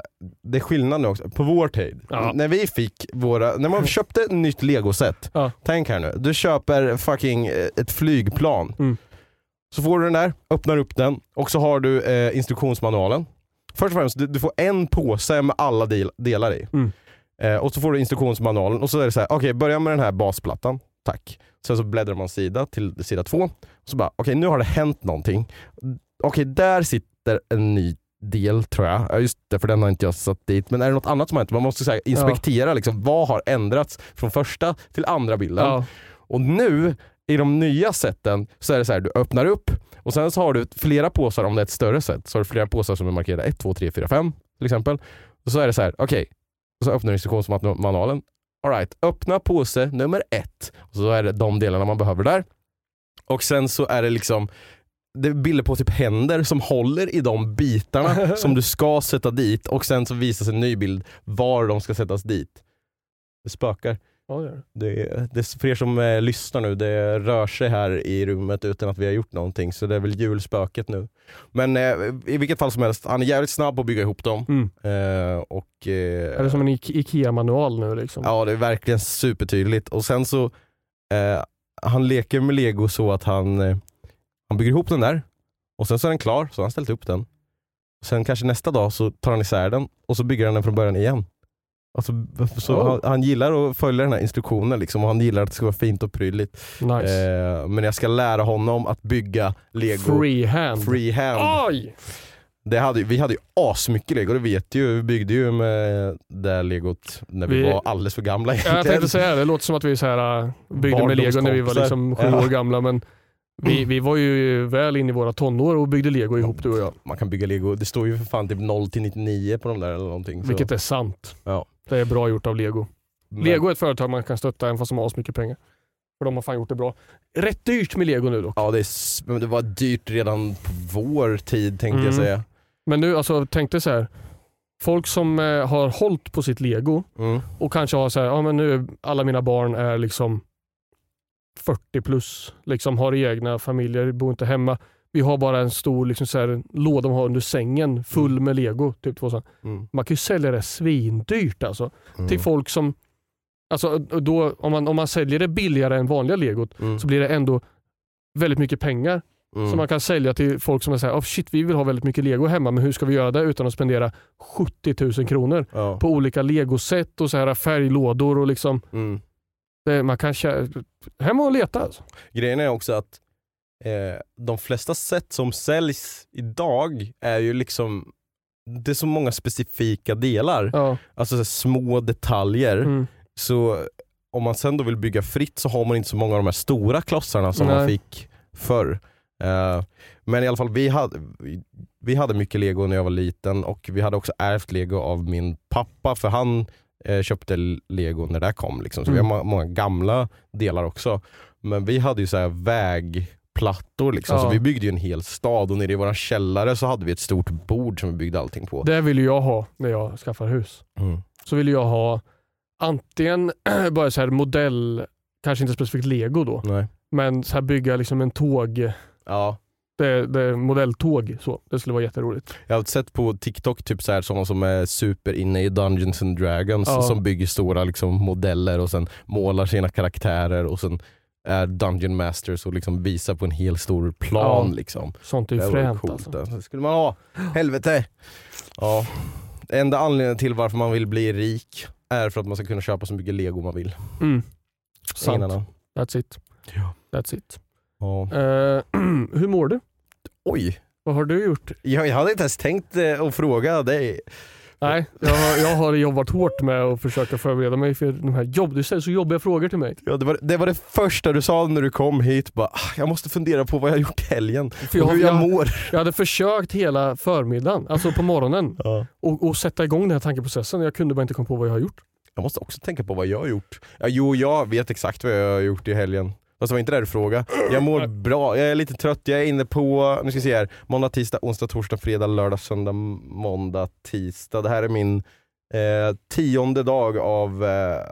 det är skillnad nu också. På vår tid, Ja. när vi fick våra, när man [LAUGHS] köpte ett nytt legoset. Ja. Tänk här nu, du köper fucking eh, ett flygplan. Mm. Så får du den där, öppnar upp den och så har du eh, instruktionsmanualen. Först och främst, du, du får en påse med alla del, delar i. Mm. Eh, och så får du instruktionsmanualen och så är det så här, okej börja med den här basplattan. Tack. Sen så bläddrar man sida till sida två. Och så bara, okej nu har det hänt någonting. Okej, där sitter en ny del tror jag. Ja, just det, för den har inte jag satt dit. Men är det något annat som har hänt? Man måste här, inspektera liksom, vad har ändrats från första till andra bilden. Ja. Och nu i de nya sätten så är det så här, du öppnar upp och sen så har du flera påsar om det är ett större set. Så har du flera påsar som är markerade 1, 2, 3, 4, 5 till exempel. Och så är det så här, okej, och så öppnar du instruktionsmanualen. All right, öppna påse nummer ett. Och så är det de delarna man behöver där. Och sen så är det liksom det är bilder på typ händer som håller i de bitarna [LAUGHS] som du ska sätta dit och sen så visas en ny bild var de ska sättas dit. Det spökar. Ja, det gör det. Det, för er som eh, lyssnar nu, det rör sig här i rummet utan att vi har gjort någonting så det är väl julspöket nu. Men eh, i vilket fall som helst, han är jävligt snabb på att bygga ihop dem. Mm. Eh, och, eh, Är det som en Ike- IKEA-manual nu liksom? Ja det är verkligen supertydligt. Och sen så, eh, han leker med lego så att han, eh, han bygger ihop den där och sen så är den klar, så har han ställt upp den. Sen kanske nästa dag så tar han isär den och så bygger han den från början igen. Alltså, så Oh. han, han gillar att följa den här instruktionen liksom, och han gillar att det ska vara fint och prydligt. Nice. Eh, men jag ska lära honom att bygga lego Freehand. freehand. Oj! Det hade, vi hade ju asmycket lego, det vet du ju. Vi byggde ju med det legot när vi, Vi- var alldeles för gamla Ja, Jag tänkte säga det, låter som att vi så här, äh, byggde med lego när vi var liksom sju Ja. år gamla men vi, vi var ju väl inne i våra tonår och byggde lego ihop du och jag. Man kan bygga lego, det står ju för fan typ 0 till 99 på de där eller någonting. Så. Vilket är sant. Ja. Det är bra gjort av lego. Men- Lego är ett företag man kan stötta även fast de har asmycket pengar. För de har fan gjort det bra. Rätt dyrt med lego nu dock. Ja det, är, det var dyrt redan på vår tid tänkte jag Mm. säga. Men nu, alltså tänk dig så här. Folk som eh, har hållit på sitt lego Mm. och kanske har så här, ja men nu alla mina barn är liksom 40 plus, liksom har egna familjer, bor inte hemma. Vi har bara en stor liksom så här, låda de har under sängen full med lego. Typ två så. Mm. Man kan ju sälja det svindyrt alltså. Mm. Till folk som, alltså då, om, man, om man säljer det billigare än vanliga legot Mm. så blir det ändå väldigt mycket pengar Mm. som man kan sälja till folk som säger oh shit vi vill ha väldigt mycket lego hemma men hur ska vi göra det utan att spendera 70 000 kronor ja. på olika legoset och så här färglådor och liksom mm. det, man kan kä- hem och leta alltså. Grejen är också att eh, de flesta set som säljs idag är ju liksom det är så många specifika delar, Ja. alltså så här små detaljer. Mm. Så om man sen då vill bygga fritt så har man inte så många av de här stora klossarna som man Nej. fick förr. Eh, men i alla fall, vi hade, vi hade mycket lego när jag var liten och vi hade också ärvt lego av min pappa för han eh, köpte lego när det kom. Liksom. Så Mm. vi har må- många gamla delar också. Men vi hade ju så här vägplattor liksom, så Ja. vi byggde ju en hel stad och nere i vår källare så hade vi ett stort bord som vi byggde allting på. Det vill jag ha när jag skaffar hus. Mm. Så vill jag ha antingen [CLEARS THROAT] bara så här modell, kanske inte specifikt lego då, Nej. men så här bygga liksom en tåg, Ja. det, det, modelltåg. Så. Det skulle vara jätteroligt. Jag har sett på TikTok typ så här, sådana som är super inne i Dungeons and Dragons Ja. som bygger stora liksom, modeller och sen målar sina karaktärer och sen är Dungeon Masters och liksom visar på en hel stor plan. Ja. Liksom. Sånt är ju fränt coolt. alltså. Det skulle man ha. Helvete! Ja. Enda anledningen till varför man vill bli rik är för att man ska kunna köpa så mycket lego man vill. Mm. Sant. annan. That's it. Ja. That's it. Ja. Eh, [CLEARS THROAT] hur mår du? Oj, Vad har du gjort? jag, jag hade inte ens tänkt eh, att fråga dig. Nej, jag har, jag har jobbat hårt med att försöka förbereda mig för de här jobb. Du ställer så jobbiga frågor till mig. Ja, det, var, det var det första du sa när du kom hit. Bara, "Ah, jag måste fundera på vad jag har gjort i helgen För och jag, hur jag, jag, mår. jag hade försökt hela förmiddagen, alltså på morgonen, [LAUGHS] Ja. och, och sätta igång den här tankeprocessen. Jag kunde bara inte komma på vad jag har gjort. Jag måste också tänka på vad jag har gjort. Ja, jo, jag vet exakt vad jag har gjort i helgen. Fast det var inte det du frågade. Jag mår bra, jag är lite trött, jag är inne på, nu ska vi se här, måndag, tisdag, onsdag, torsdag, fredag, lördag, söndag, måndag, tisdag. Det här är min eh, tionde dag av eh,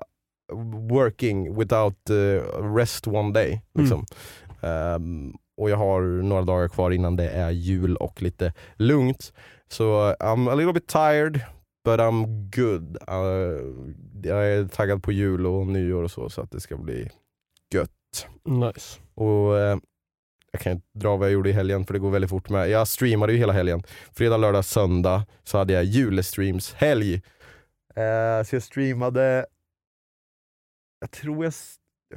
working without eh, rest one day. Liksom. Ehm, och jag har några dagar kvar innan det är jul och lite lugnt. Så I'm a little bit tired, but I'm good. Uh, jag är taggad på jul och nyår och så, så att det ska bli gött. Nice. Och eh, Jag kan inte dra vad jag gjorde i helgen för det går väldigt fort med. Jag streamade ju hela helgen. Fredag, lördag, söndag så hade jag julestreams helg. Eh, så jag streamade, jag tror jag,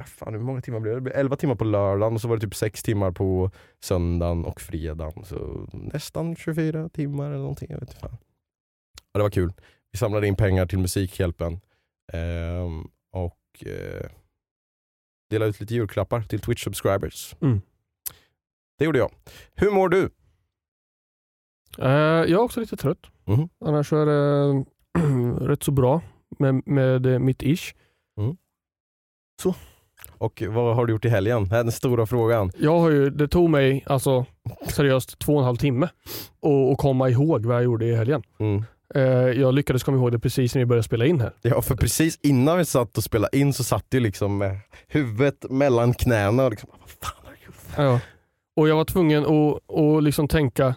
fan hur många timmar blev det? Det blev 11 timmar på lördagen och så var det typ 6 timmar på söndagen och fredagen. Så nästan 24 timmar eller någonting. Jag vet inte fan. Ja, det var kul. Vi samlade in pengar till Musikhjälpen. Ehm, och eh, delade ut lite julklappar till Twitch subscribers. Mm. Det gjorde jag. Hur mår du? Eh, jag är också lite trött. Mhm. Annars så är det [CLEARS THROAT] rätt så bra med, med eh, mitt ish. Och vad har du gjort i helgen? Det är den stora frågan. Jag har ju, det tog mig alltså seriöst två och en halv timme att att komma ihåg vad jag gjorde i helgen. Mm. Eh, jag lyckades komma ihåg det precis när vi började spela in här. Ja, för precis innan vi satt och spelade in så satt du liksom med huvudet mellan knäna och liksom, vad fan har jag gjort? Ja. Och jag var tvungen att, att liksom tänka,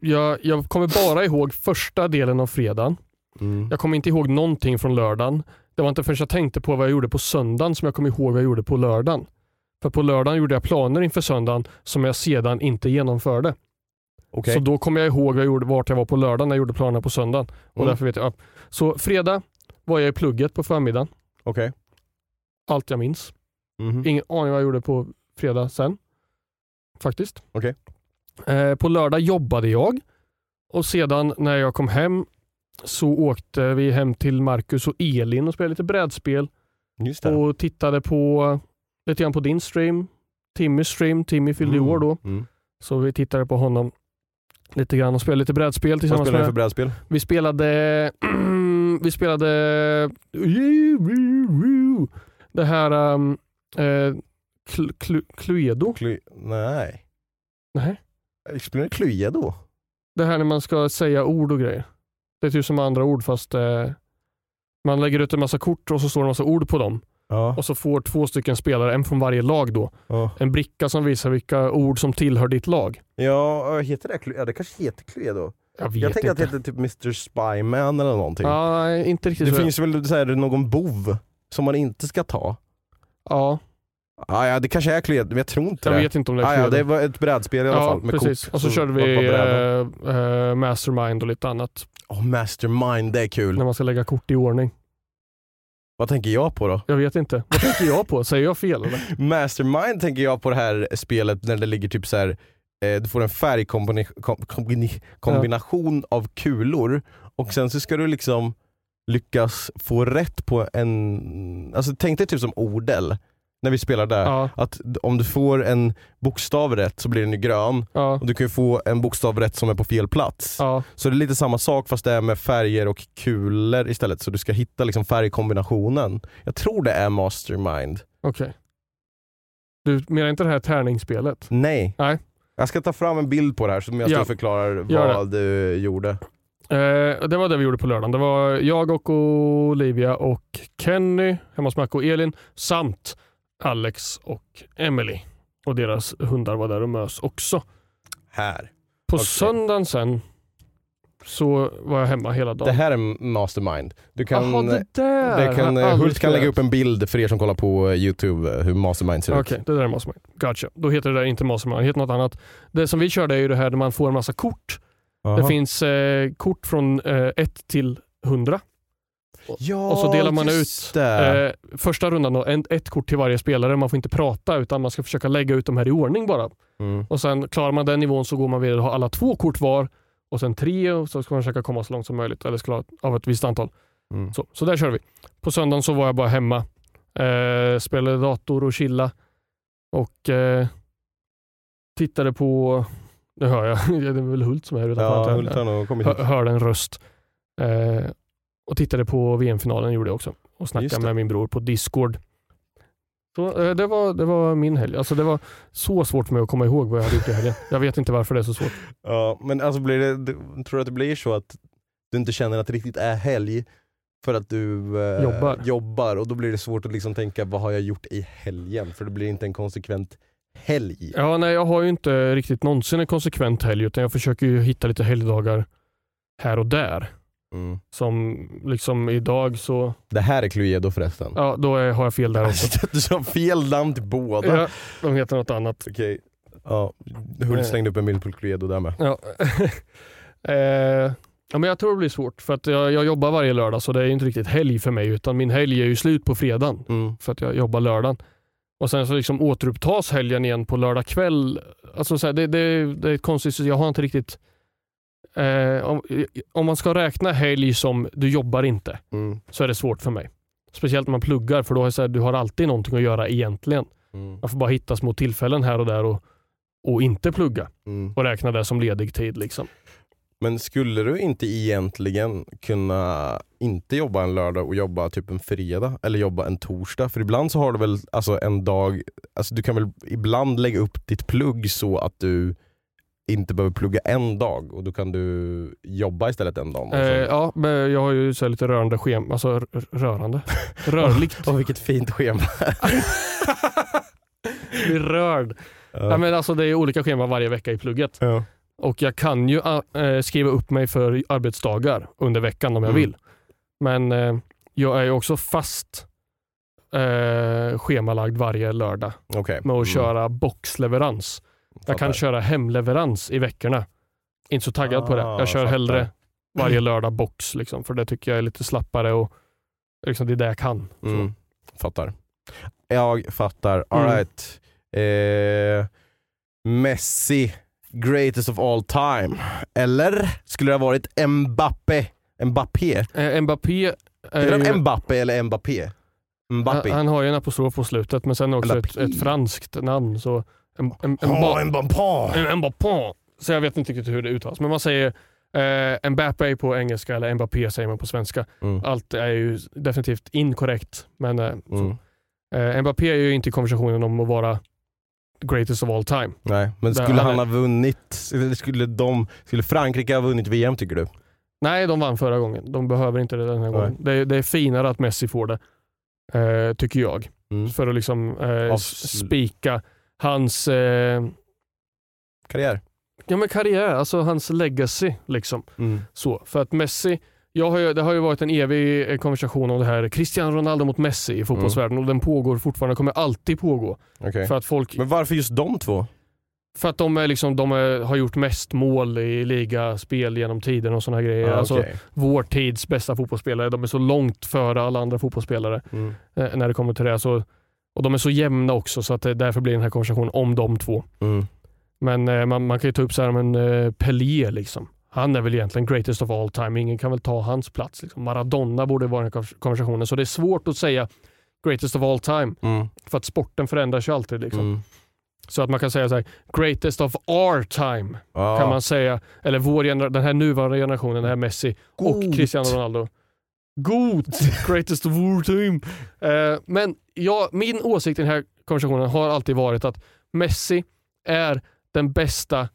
jag, jag kommer bara ihåg första delen av fredagen. Mm. Jag kommer inte ihåg någonting från lördagen. Det var inte förrän jag tänkte på vad jag gjorde på söndagen som jag kom ihåg vad jag gjorde på lördagen. För på lördagen gjorde jag planer inför söndagen som jag sedan inte genomförde. Okej. Så då kommer jag ihåg jag gjorde, vart jag var på lördagen när jag gjorde planerna på söndagen. Och Mm. därför vet jag. ja. Så fredag var jag i plugget på förmiddagen. Okej. Allt jag minns. Mhm. Ingen aning vad jag gjorde på fredag sen. Faktiskt. Okej. Eh, på lördag jobbade jag och sedan när jag kom hem så åkte vi hem till Marcus och Elin och spelade lite brädspel och tittade på lite grann på din stream. Timmys stream. Timmy fyllde Mm. år då. Mm. Så vi tittade på honom lite grann och spelade lite brädspel Vad tillsammans spelar du med för brädspel? vi spelade... [CLEARS THROAT] vi spelade... Det här... Um, eh, Cl- Cl- Cluedo? Kly... Nej. Nej. Spelar du Cluedo? Det här när man ska säga ord och grejer. Det är typ som andra ord fast eh, man lägger ut en massa kort och så står det en massa ord på dem. Ja. Och så får två stycken spelare, en från varje lag då, Ja, en bricka som visar vilka ord som tillhör ditt lag. ja heter det Cluedo? Ja, det kanske heter Cluedo. Jag Jag tänker att det heter typ Mr Spyman eller någonting. Ja, inte riktigt det så. finns väl så här, någon bov som man inte ska ta? Ja, Ah, ja, det kanske är Cluedo, men jag tror inte jag det. vet inte om det är ah, ja, Cluedo. det var ett brädspel i alla ja, fall med precis. kort. och så, körde var vi eh, eh, Mastermind och lite annat. Åh, Mastermind, det är kul. När man ska lägga kort i ordning. Vad tänker jag på då? Jag vet inte. Vad tänker jag på? Säger jag fel eller? [LAUGHS] Mastermind tänker jag på det här spelet när det ligger typ så här. Eh, du får en färgkombination av kulor och sen så ska du liksom lyckas få rätt på en, alltså tänk dig typ som ordel. När vi spelade. Ja, Att om du får en bokstav rätt så blir den ju grön. ja, Och du kan ju få en bokstav rätt som är på fel plats. ja. Så det är lite samma sak fast det är med färger och kulor istället. Så du ska hitta liksom färgkombinationen. Jag tror det är mastermind. okej. Du menar inte det här tärningsspelet? Nej. Nej. Jag ska ta fram en bild på det här som jag Ja. ska förklara Gör vad du gjorde. Eh, det var det vi gjorde på lördagen. Det var jag och Olivia och Kenny hemma hos Macke och Elin samt Alex och Emily. Och deras hundar var där och mös också. Här. På Okej. söndagen sen så var jag hemma hela dagen. Det här är mastermind. Du kan, Jaha, det där! det kan, aldrig Hult kan lägga upp en bild för er som kollar på eh, youtube eh, hur mastermind ser Okej, ut. det där är Mastermind. Gotcha. Då heter det där inte Mastermind, det heter något annat. Det som vi körde är ju det här där man får en massa kort. Det Aha. finns eh, kort från 1 till 100. Ja, och så delar man ut. Eh, första rundan då, en, ett kort till varje spelare. Man får inte prata utan man ska försöka lägga ut de här i ordning bara. Mm. Och sen klarar man den nivån så går man vidare och har alla två kort var och sen tre och så ska man försöka komma så långt som möjligt eller klara av ett visst antal. Mm. Så, så där kör vi. På söndagen så var jag bara hemma, eh, spelade dator och chilla och eh, tittade på, nu hör jag, [LAUGHS] det är väl Hult som är här utanför. Ja. Hult har nog kommit Hör, hit. hörde en röst. Eh, och tittade på VM-finalen gjorde jag också. Och snackade med min bror på Discord. Så, eh, det, var, det var min helg. Alltså, det var så svårt för mig att komma ihåg vad jag hade gjort i helgen. Jag vet inte varför det är så svårt. [LAUGHS] Ja, men alltså blir det, tror du att det blir så att du inte känner att det riktigt är helg för att du eh, Jobbar. jobbar och då blir det svårt att liksom tänka vad har jag gjort i helgen? För det blir inte en konsekvent helg. Ja, nej, jag har ju inte riktigt någonsin en konsekvent helg utan jag försöker ju hitta lite helgdagar här och där. Mm. Som liksom idag så, Det här är Cluedo förresten. ja då är, har jag fel där också. [LAUGHS] du sa fel namn till båda. Ja, de heter något annat. Okej. Ja, Hult slängde upp en bild på Cluedo där med. Ja. [LAUGHS] eh, ja, men jag tror det blir svårt för att jag, jag jobbar varje lördag så det är inte riktigt helg för mig utan min helg är ju slut på fredagen Mm. för att jag jobbar lördagen. Och sen så liksom återupptas helgen igen på lördag kväll. Alltså så här, det, det, det är ett konstigt. Jag har inte riktigt... Eh, om, om man ska räkna helg som du jobbar inte Mm. så är det svårt för mig. Speciellt när man pluggar för då är så här, du har alltid någonting att göra egentligen. Mm. Man får bara hitta små tillfällen här och där och, och inte plugga Mm. och räkna det som ledig tid. Liksom. Men skulle du inte egentligen kunna inte jobba en lördag och jobba typ en fredag eller jobba en torsdag? För ibland så har du väl alltså en dag, alltså du kan väl ibland lägga upp ditt plugg så att du inte behöver plugga en dag och då kan du jobba istället en dag. och Eh, ja, men jag har ju så lite rörande schema, alltså rörande, [LAUGHS] rörligt. Åh, vilket fint schema. [LAUGHS] Blir rörd. Ja. men alltså, det är olika scheman varje vecka i plugget. Ja. Och jag kan ju äh, skriva upp mig för arbetsdagar under veckan om jag Mm. vill. Men eh, jag är ju också fast eh, schemalagd varje lördag Okej. med att Mm. köra boxleverans. Jag kan köra hemleverans i veckorna. Inte så taggad på det. Ah, Jag kör fattar. hellre varje [CLEARS THROAT] lördag box, liksom, för det tycker jag är lite slappare och liksom, det är det jag kan. Mm. Fattar. Jag fattar. Mm. Alright. Eh, Messi, greatest of all time. Eller skulle det ha varit Mbappé? Mbappé? Eh, Mbappé, är Heter han Mbappé eller Mbappé? Mbappé. han, han har ju en apostrof på slutet men sen också ett, ett franskt namn. Så en, en, en, ba- Mbappé. en Mbappé. Så jag vet inte riktigt hur det uttalas. Men man säger eh, Mbappé på engelska eller Mbappé säger man på svenska. Mm. Allt är ju definitivt inkorrekt. Men eh. Mm. Eh, Mbappé är ju inte i konversationen om att vara greatest of all time. Nej, men Där skulle han ha vunnit, eller skulle, de, skulle Frankrike ha vunnit VM tycker du? Nej, de vann förra gången. De behöver inte det den här gången. Det, är- det är finare att Messi får det, eh, tycker jag. Mm. För att liksom eh, spika hans eh, Karriär? ja, men karriär, alltså hans legacy. Liksom. Mm. Så, för att Messi, jag har ju, det har ju varit en evig eh, konversation om det här Cristiano Ronaldo mot Messi i fotbollsvärlden och den pågår fortfarande, kommer alltid pågå. Okej. För att folk Men varför just de två? För att de, är liksom, de är, har gjort mest mål i ligaspel genom tiden och sådana grejer. Ah, alltså, okej. vår tids bästa fotbollsspelare. De är så långt före alla andra fotbollsspelare mm. eh, när det kommer till det. Så, och de är så jämna också så att det därför blir den här konversationen om de två. Mm. Men eh, man, man kan ju ta upp så här, men eh, Pelé liksom. Han är väl egentligen greatest of all time. Ingen kan väl ta hans plats. Liksom. Maradona borde vara i den här konversationen. Så det är svårt att säga greatest of all time. Mm. För att sporten förändras ju alltid. Liksom. Mm. Så att man kan säga så här, greatest of our time Ja. kan man säga. Eller vår den här nuvarande generationen, den här Messi och God. Cristiano Ronaldo. God! Greatest of all time. Eh, men ja, min åsikt i den här konversationen har alltid varit att Messi är den bästa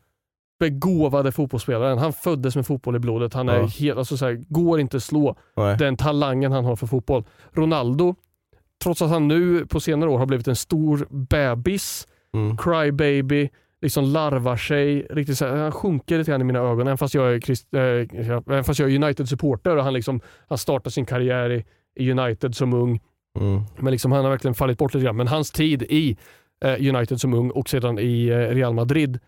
begåvade fotbollsspelaren. Han föddes med fotboll i blodet. Han är Ja. helt, alltså så här, går inte att slå Nej. den talangen han har för fotboll. Ronaldo, trots att han nu på senare år har blivit en stor bebis, Mm. crybaby, liksom larvar sig. Riktigt så här, han sjunker lite grann i mina ögon. Även fast jag är, Christ, eh, fast jag är United-supporter och han, liksom, han startar sin karriär i, i United som ung. Mm. Men liksom, han har verkligen fallit bort lite grann. Men hans tid i eh, United som ung och sedan i eh, Real Madrid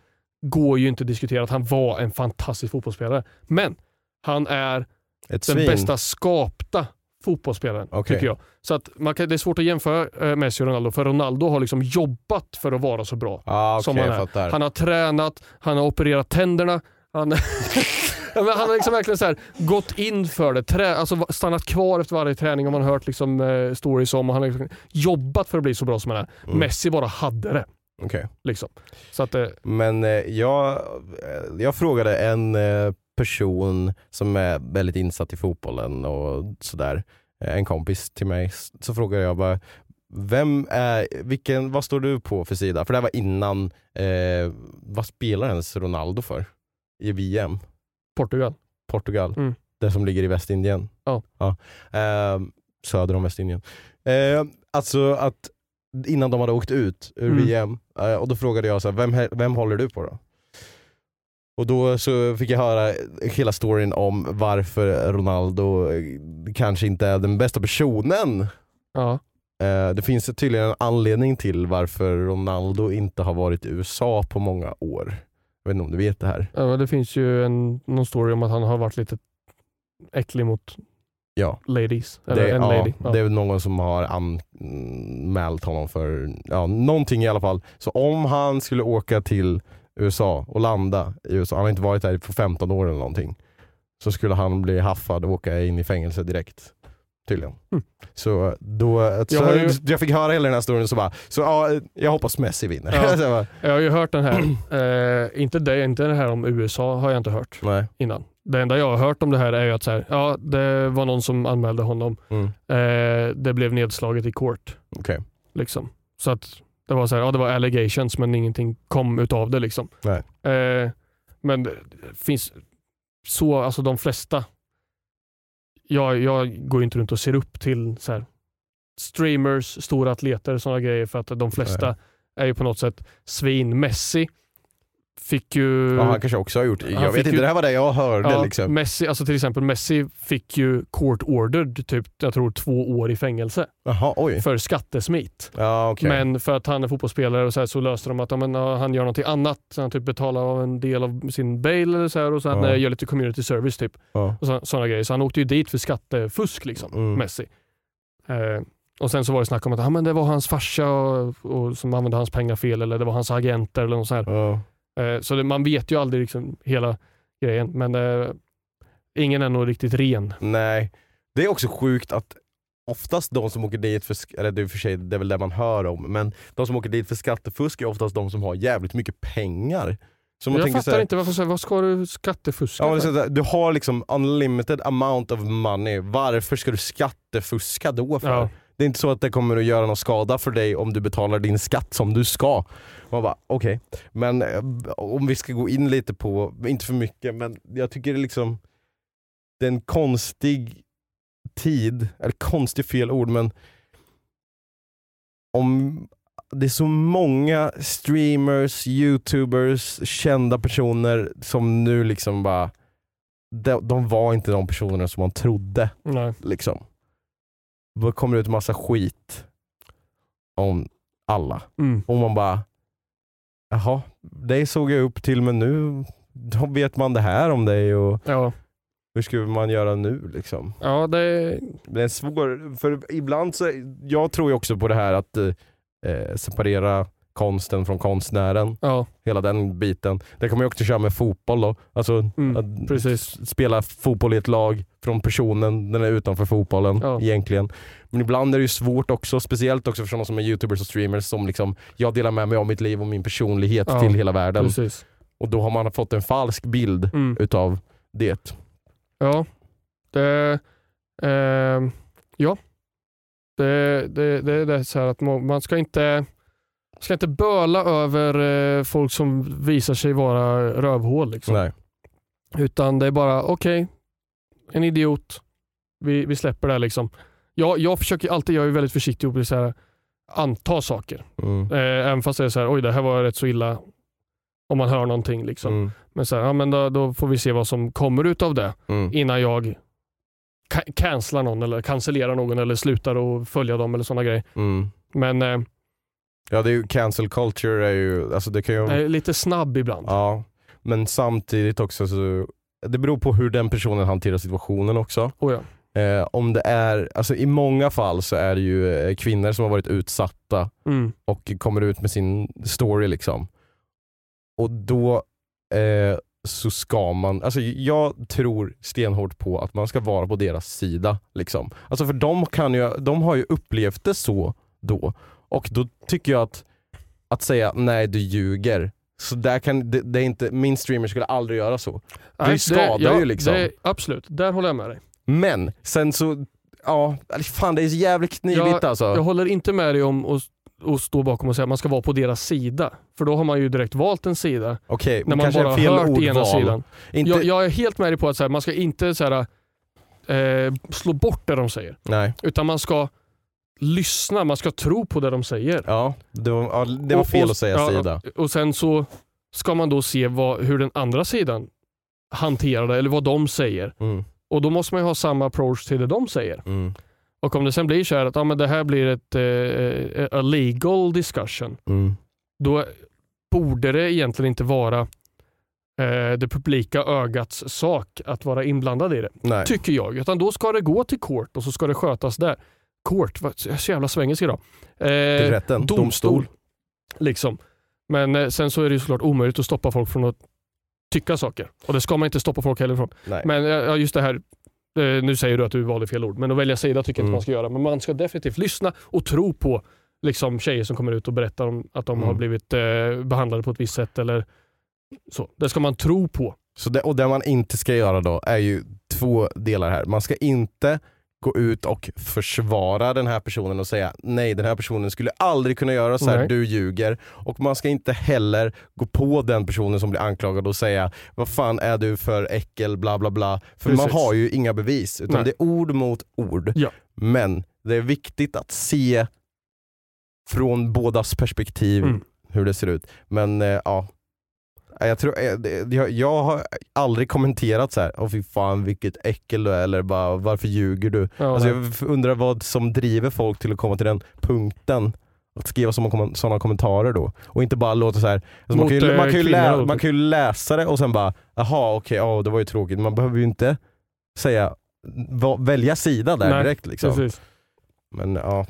går ju inte att diskutera att han var en fantastisk fotbollsspelare. Men han är Ett den svin. bästa skapta fotbollsspelaren. Okej. Tycker jag. Så att man kan, det är svårt att jämföra eh, Messi och Ronaldo, för Ronaldo har liksom jobbat för att vara så bra. Ah, som okej, han är. fattar. Han har tränat, han har opererat tänderna, han, [LAUGHS] han har liksom verkligen så här, gått in för det, trä, alltså stannat kvar efter varje träning och man har hört liksom, eh, stories om och han har liksom jobbat för att bli så bra som han är. Mm. Messi bara hade det. Okej. Liksom. Så att, eh, Men eh, jag, eh, jag frågade en eh, person som är väldigt insatt i fotbollen och sådär, eh, en kompis till mig, så frågade jag bara vem är, vilken, vad står du på för sida? För det här var innan, eh, vad spelar ens Ronaldo för? I VM? Portugal. Portugal? Mm. Det som ligger i Västindien? Ja. Eh, söder om Västindien. Eh, alltså att innan de hade åkt ut ur Mm. VM, eh, och då frågade jag så här, vem, vem håller du på då? Och då så fick jag höra hela storyn om varför Ronaldo eh, kanske inte är den bästa personen. Ja. Eh, Det finns tydligen en anledning till varför Ronaldo inte har varit i USA på många år. Jag vet inte om du vet det här? Ja, men det finns ju en, någon story om att han har varit lite äcklig mot Ja. ladies. Eller Det, en ja, lady. Ja. det är någon som har anmält honom för ja, någonting i alla fall. Så om han skulle åka till USA och landa i USA, han har inte varit där på 15 år eller någonting, så skulle han bli haffad och åka in i fängelse direkt. Tydligen. Mm. Så då, så har ju- [LAUGHS] jag fick höra hela den här storyn så bara, så ja, jag hoppas Messi vinner. Ja. [LAUGHS] så jag bara, Jag har ju hört den här, [CLEARS THROAT] eh, inte, det, inte det här om USA har jag inte hört nej. innan. Det enda jag har hört om det här är ju att så här, ja, det var någon som anmälde honom. Mm. Eh, det blev nedslaget i court. Okej. Liksom. Så att det var så här, ja det var allegations men ingenting kom utav det. Liksom. Nej. Eh, men det finns så, alltså de flesta, jag, jag går inte runt och ser upp till så här, streamers, stora atleter sådana grejer för att de flesta är ju på något sätt svin. Messi fick ju... Ja, han kanske också har gjort Jag vet inte, ju- det här var det jag hörde Ja, liksom. Messi, alltså till exempel Messi fick ju court ordered typ, jag tror två år i fängelse Jaha, oj. för skattesmit. Ja, okej. Men för att han är fotbollsspelare och så, här, så löste de att ja, men, han gör någonting annat. Så han typ betalar av en del av sin bail eller så här, och sen Ja. eh, gör lite community service typ. Och så, sådana grejer. Så han åkte ju dit för skattefusk liksom, Mm. Messi. Eh, och sen så var det snack om att ja, men det var hans farsa och, och, som använde hans pengar fel eller det var hans agenter eller något så här. Eh, så det, man vet ju aldrig liksom hela grejen. Men eh, ingen är nog riktigt ren. Nej, det är också sjukt att oftast de som åker dit för, eller det är för sig det är väl det man hör om, men de som åker dit för skattefusk är oftast de som har jävligt mycket pengar. Så man jag fattar här, inte, varför, vad ska du skattefuska Ja, för? du har liksom unlimited amount of money, varför ska du skattefuska då för? Ja. Det är inte så att det kommer att göra någon skada för dig om du betalar din skatt som du ska. Man bara okej, men eh, om vi ska gå in lite på, inte för mycket, men jag tycker det är liksom det är en konstig tid, eller konstig fel ord men om det är så många streamers, youtubers, kända personer som nu liksom bara de, de var inte de personerna som man trodde Nej. liksom. Det kommer ut massa skit om alla. Mm. Och man bara, jaha, det såg jag upp till men nu då vet man det här om dig och Ja. hur ska man göra nu liksom? ja, det Det är svårt, för ibland så, jag tror ju också på det här att eh, separera konsten från konstnären. Ja, Hela den biten. Det man ju också köra med fotboll då. Alltså mm, att precis. spela fotboll i ett lag från personen den är utanför fotbollen Ja. egentligen. Men ibland är det ju svårt också, speciellt också för sådana som är youtubers och streamers som liksom, jag delar med mig av mitt liv och min personlighet Ja, till hela världen. precis. Och då har man fått en falsk bild Mm. utav det. Ja, det, ehm, ja. Det, det, det, det är så här att man ska inte, ska inte böla över eh, folk som visar sig vara rövhål. Liksom. Nej. Utan det är bara, okej, en idiot. Vi, vi släpper det. Liksom. Jag, jag försöker alltid, jag är väldigt försiktig och bli så här, anta saker. Mm. Eh, även fast det är så här, oj det här var rätt så illa. Om man hör någonting. Liksom. Mm. Men, så här, ja, men då, då får vi se vad som kommer ut av det Mm. innan jag cancelar någon eller cancellerar någon eller slutar att följa dem eller sådana grejer. Mm. Men eh, Ja det är ju, cancel culture är ju, alltså det kan ju, är lite snabb ibland. ja. Men samtidigt också så, det beror på hur den personen hanterar situationen också. Oh, ja. Eh, om det är, alltså i många fall så är det ju eh, kvinnor som har varit utsatta mm. och kommer ut med sin story liksom. Och då eh, så ska man, alltså jag tror stenhårt på att man ska vara på deras sida. Liksom. Alltså för de, kan ju, de har ju upplevt det så då. Och då tycker jag att, att säga nej du ljuger, så där kan, det, det är inte, min streamer skulle aldrig göra så. Det skadar ju liksom. Det, absolut, där håller jag med dig. Men sen så, ja, fan det är så jävligt knivigt Jag, alltså. jag håller inte med dig om att, att stå bakom och säga att man ska vara på deras sida. För då har man ju direkt valt en sida. Okej, När man bara fel hört ordval. ena sidan. Inte, Jag, jag är helt med dig på att så här, man ska inte så här, eh, slå bort det de säger. Nej, Utan man ska lyssna, man ska tro på det de säger. ja, det var, ja, det var Och- fel och- att säga ja, sida. Och sen så ska man då se vad, hur den andra sidan hanterar det, eller vad de säger. Mm, Och då måste man ju ha samma approach till det de säger. mm, Och om det sen blir så här att ja, men det här blir ett eh, a legal discussion, mm. då borde det egentligen inte vara eh, det publika ögats sak att vara inblandad i det. Nej. Tycker jag. Utan då ska det gå till court och så ska det skötas där. Court, vad, jag är så jävla svengelsk idag. Eh, rätten, domstol. Liksom. Men eh, sen så är det ju såklart omöjligt att stoppa folk från att tycka saker. Och det ska man inte stoppa folk heller från. Nej. Men eh, ja, just det här, eh, nu säger du att du valde fel ord, men att välja sida tycker jag Mm. inte man ska göra. Men man ska definitivt lyssna och tro på liksom, tjejer som kommer ut och berättar om att de Mm. har blivit eh, behandlade på ett visst sätt. Eller så. Det ska man tro på. Så det, och det man inte ska göra då är ju två delar här. Man ska inte gå ut och försvara den här personen och säga nej den här personen skulle aldrig kunna göra så här, Nej. du ljuger. Och man ska inte heller gå på den personen som blir anklagad och säga vad fan är du för äckel bla bla bla. För man Precis. har ju inga bevis utan Nej. det är ord mot ord. Ja. Men det är viktigt att se från bådas perspektiv Mm. hur det ser ut. Men eh, ja, jag, tror, eh, det- jag, jag har aldrig kommenterat så här. åh fy fan vilket äckel du är, eller bara varför ljuger du? Ja, Alltså, jag undrar vad som driver folk till att komma till den punkten. Att skriva sådana kommentarer då. Och inte bara låta så här. Alltså man, Mot, kan ju, eh, man, kan ju kvinnor lä, då, man kan ju läsa det och sen bara, jaha okej, ja, det var ju tråkigt. Man behöver ju inte säga, välja sida där Nej, direkt. Liksom. Precis. Men ja,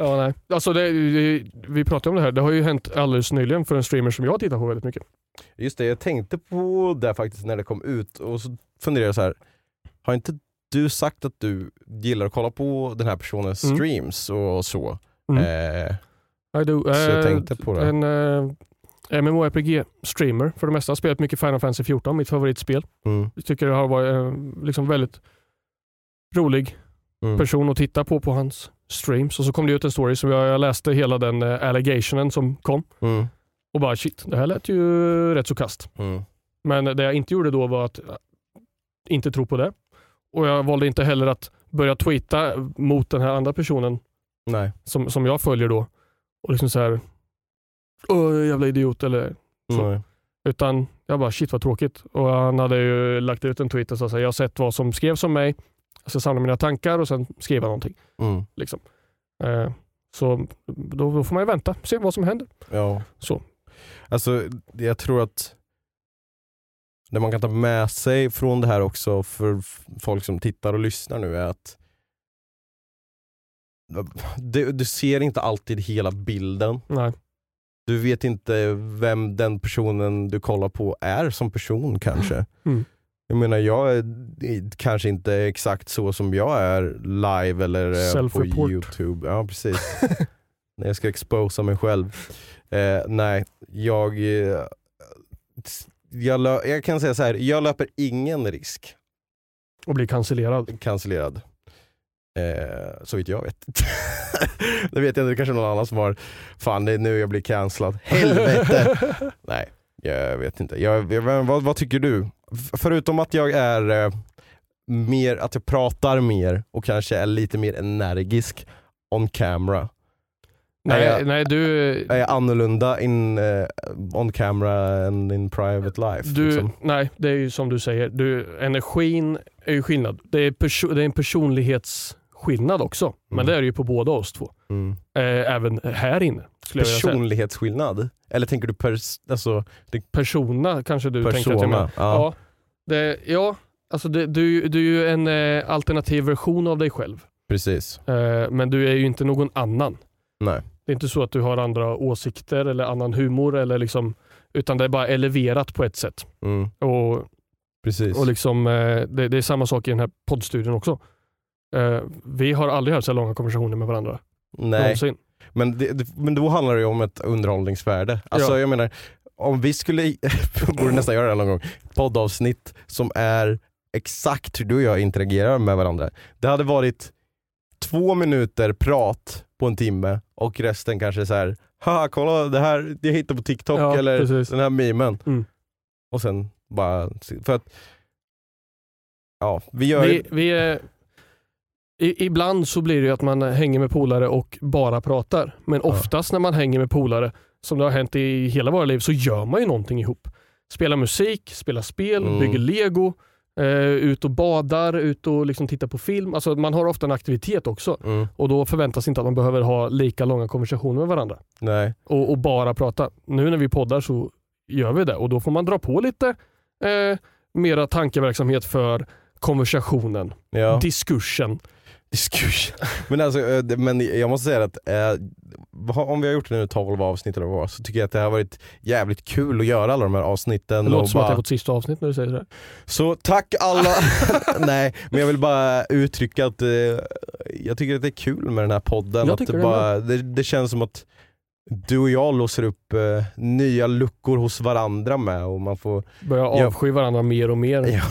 Ja, nej. Alltså det, det, vi pratade om det här, det har ju hänt alldeles nyligen för en streamer som jag tittar på väldigt mycket. just det. Jag tänkte på det faktiskt när det kom ut och så funderade jag så här. har inte du sagt att du gillar att kolla på den här personens Mm. streams och så? Mm. Eh, I do. Så jag Eh, tänkte på det. En uh, MMORPG-streamer för det mesta. Har spelat mycket Final Fantasy 14, mitt favoritspel. mm, Jag tycker det har varit eh, liksom väldigt rolig mm. person att titta på på hans streams. Och så kom det ut en story så jag, jag läste hela den uh, allegationen som kom Mm, och bara shit, det här lät ju rätt så kast. mm. Men det jag inte gjorde då var att eh, inte tro på det. Och jag valde inte heller att börja tweeta mot den här andra personen Nej. som, som jag följer då. Och liksom så här, Åh, jävla idiot eller Så. Nej. Utan jag bara shit vad tråkigt. Och han hade ju lagt ut en tweet och sa så här, jag har sett vad som skrevs om mig. Jag ska samla mina tankar och sen skriva någonting. Mm. Liksom. Eh, så då, då får man ju vänta, se vad som händer. Ja. Så. Alltså jag tror att det man kan ta med sig från det här också för folk som tittar och lyssnar nu är att du, du ser inte alltid hela bilden. Nej. du vet inte vem den personen du kollar på är som person kanske. Mm. Jag menar jag är kanske inte exakt så som jag är live eller eh, på youtube. Ja precis. [LAUGHS] När jag ska exposa mig själv. Eh, nej, jag, eh, jag, jag kan säga så här. jag löper ingen risk Och blir cancellerad. cancellerad. Eh, så vitt jag vet. [LAUGHS] det vet jag inte, det är kanske någon annan som har, fan det är nu jag blir cancellad. Helvete! [LAUGHS] Nej, jag vet inte. Jag, jag, vad, vad tycker du? Förutom att jag är eh, mer, att jag pratar mer och kanske är lite mer energisk on camera. Nej, Är jag- nej du, Är jag annorlunda in, eh, on camera än in private life? du liksom? nej, det är ju som du säger. Du, energin är ju skillnad. Det är, perso- det är en personlighetsskillnad också. Men Mm. det är det ju på båda oss två. mm. Eh, även här inne. Personlighetsskillnad? Eller tänker du pers, alltså, Persona kanske du tänker att jag persona? Ja. Ja, det, ja alltså det, du, du är ju en eh, alternativ version av dig själv. Precis. Eh, men du är ju inte någon annan. Nej. Det är inte så att du har andra åsikter eller annan humor, eller liksom, utan det är bara eleverat på ett sätt. Mm. Och, Precis. och liksom, det, det är samma sak i den här poddstudion också. Eh, vi har aldrig haft så långa konversationer med varandra. Nej, Någonsin. men, det, det, men då handlar det ju om ett underhållningsvärde. Alltså Ja. jag menar, om vi skulle, [LAUGHS] borde nästan göra det någon gång, poddavsnitt som är exakt hur du och jag interagerar med varandra. Det hade varit två minuter prat på en timme och resten kanske så här. haha kolla det här jag hittade på TikTok Ja, eller precis. den här memen. Mm. Och sen bara, för att Ja, vi gör Vi, vi är, i, ibland så blir det att man hänger med polare och bara pratar. Men Ja. oftast när man hänger med polare, som det har hänt i hela våra liv, så gör man ju någonting ihop. Spelar musik, spelar spel, Mm. bygger lego, eh, ut och badar, ut och liksom tittar på film. Alltså man har ofta en aktivitet också. mm, Och då förväntas inte att man behöver ha lika långa konversationer med varandra. nej. Och, och bara prata. Nu när vi poddar så gör vi det och då får man dra på lite eh, mera tankeverksamhet för konversationen, Ja. diskursen. Diskussion. Men, alltså, eh, men jag måste säga att eh, om vi har gjort det nu 12 avsnitt eller vad så tycker jag att det har varit jävligt kul att göra alla de här avsnitten. Det låter och som att det bara- är vårt sista avsnitt när du säger det. Så tack alla! [LAUGHS] [LAUGHS] Nej, men jag vill bara uttrycka att eh, jag tycker att det är kul med den här podden. Att det, det bara, det, det känns som att du och jag låser upp eh, nya luckor hos varandra med och man får Börjar Ja. avsky varandra mer och mer. Ja,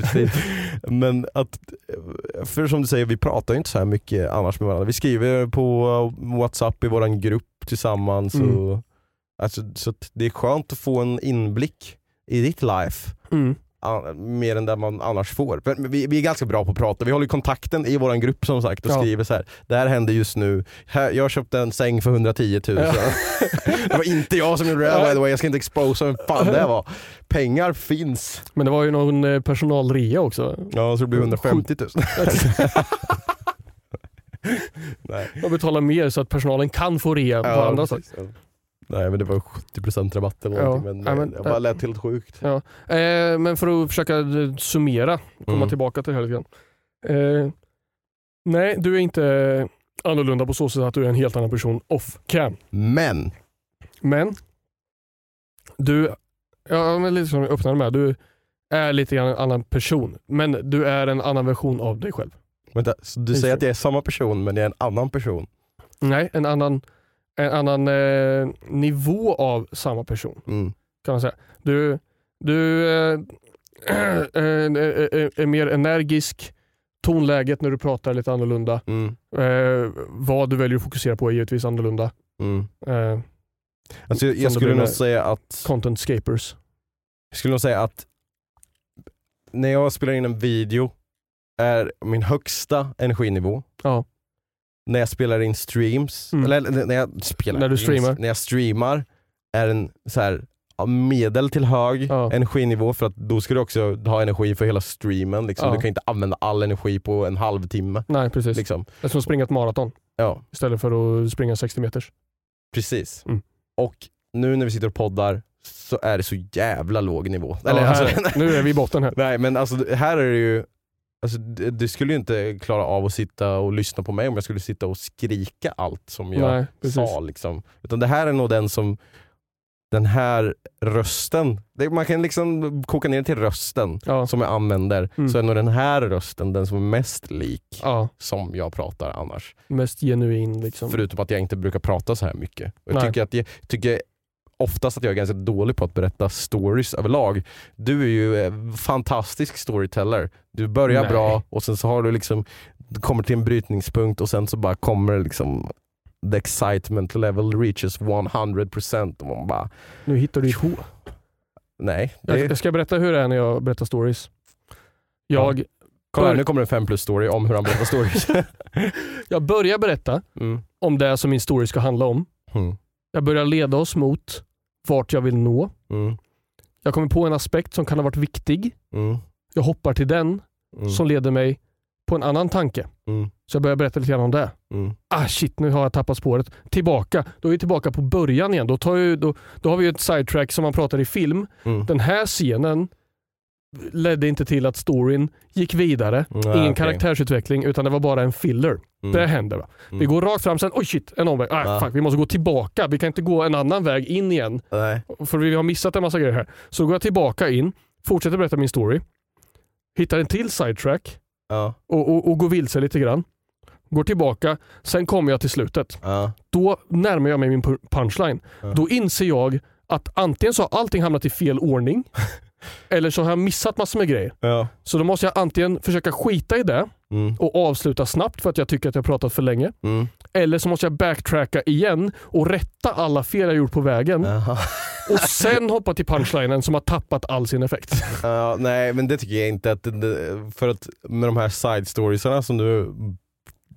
precis. [LAUGHS] Men att, för som du säger, vi pratar ju inte så här mycket annars med varandra. Vi skriver på Whatsapp i våran grupp tillsammans. Mm. Och, alltså, så det är skönt att få en inblick i ditt life. Mm. Mer än det man annars får. För vi, vi är ganska bra på att prata, vi håller kontakten i våran grupp som sagt och Ja. skriver så här. Det här händer just nu, här, jag köpte en säng för 110 000. Ja. [LAUGHS] det var inte jag som gjorde det här by the way, jag ska inte exposa vem fan det var. Pengar finns. Men det var ju någon eh, personalrea också. Ja, så det blir 150 000. [LAUGHS] Nej. De betalar mer så att personalen kan få rea på andra saker. Nej men det var 70% rabatt eller Ja. någonting men, Ja, men- det bara lät helt sjukt. Ja. Eh, men för att försöka eh, summera, komma Mm. tillbaka till det här lite grann. Eh, nej, du är inte annorlunda på så sätt att du är en helt annan person off cam. Men, Men du, ja, men lite som jag öppnade med, du är lite grann en annan person. Men du är en annan version av dig själv. vänta, så du säger att jag är samma person men jag är en annan person? Nej, en annan, en annan eh, nivå av samma person Mm. kan man säga. Du, du eh, [CLEARS THROAT] eh, är, är mer energisk, tonläget när du pratar är lite annorlunda. Mm. Eh, vad du väljer att fokusera på är givetvis annorlunda. Mm. Eh, Alltså, jag, jag skulle nog säga att content scapers. Jag skulle nog säga att när jag spelar in en video är min högsta energinivå Ja. När jag spelar in streams, Mm. eller när jag spelar När du streamar. när jag streamar är en så här, medel till hög Ja. energinivå för att då ska du också ha energi för hela streamen. Liksom. Ja. Du kan inte använda all energi på en halvtimme. Nej, precis. Liksom. Det är som att springa ett maraton Ja, istället för att springa 60 meters. precis. Mm. Och nu när vi sitter och poddar så är det så jävla låg nivå. Eller, alltså, nu är vi i botten här. [LAUGHS] Nej men alltså här är det ju Alltså, det skulle ju inte klara av att sitta och lyssna på mig om jag skulle sitta och skrika allt som jag Nej, precis. sa. Liksom. Utan det här är nog den som, den här rösten, det, man kan liksom koka ner till rösten Ja. som jag använder, Mm. så är nog den här rösten den som är mest lik ja, som jag pratar annars. mest genuin liksom. Förutom att jag inte brukar prata så här mycket. Jag tycker, att jag tycker oftast att jag är ganska dålig på att berätta stories överlag. Du är ju eh, fantastisk storyteller. Du börjar Nej. bra och sen så har du liksom, du kommer till en brytningspunkt och sen så bara kommer liksom the excitement level reaches 100% och man bara, Nu hittar du ihop. nej. Jag, Det, jag ska berätta hur det är när jag berättar stories. Jag, kolla här, nu kommer en 5 plus story om hur han berättar stories. [LAUGHS] jag börjar berätta mm. om det som min story ska handla om. Mm. Jag börjar leda oss mot vart jag vill nå. Mm. Jag kommer på en aspekt som kan ha varit viktig. Mm. Jag hoppar till den Mm. som leder mig på en annan tanke. Mm. Så jag börjar berätta lite grann om det. Mm. Ah shit, nu har jag tappat spåret. Tillbaka. Då är vi tillbaka på början igen. Då, tar jag, då, då har vi ju ett sidetrack som man pratar i film. Den här scenen ledde inte till att storyn gick vidare. Nej, Ingen okej. karaktärsutveckling utan det var bara en filler. Mm. Det händer. Va? Vi går rakt fram sen, oj shit, en omväg. Ah, Ja. fuck, vi måste gå tillbaka. Vi kan inte gå en annan väg in igen. Nej. För vi har missat en massa grejer här. Så går jag tillbaka in, fortsätter berätta min story. Hittar en till sidetrack Ja. och, och, och går vilse lite grann. Går tillbaka, sen kommer jag till slutet. Ja. Då närmar jag mig min pu- punchline. Då inser jag att antingen så har allting hamnat i fel ordning [LAUGHS] eller så har jag missat massor med grejer. Ja. Så då måste jag antingen försöka skita i det Mm. och avsluta snabbt för att jag tycker att jag har pratat för länge. Mm. Eller så måste jag backtracka igen och rätta alla fel jag gjort på vägen Jaha. och sen hoppa till punchlinen som har tappat all sin effekt. Ja, nej men det tycker jag inte att, för att med de här side storiesarna som du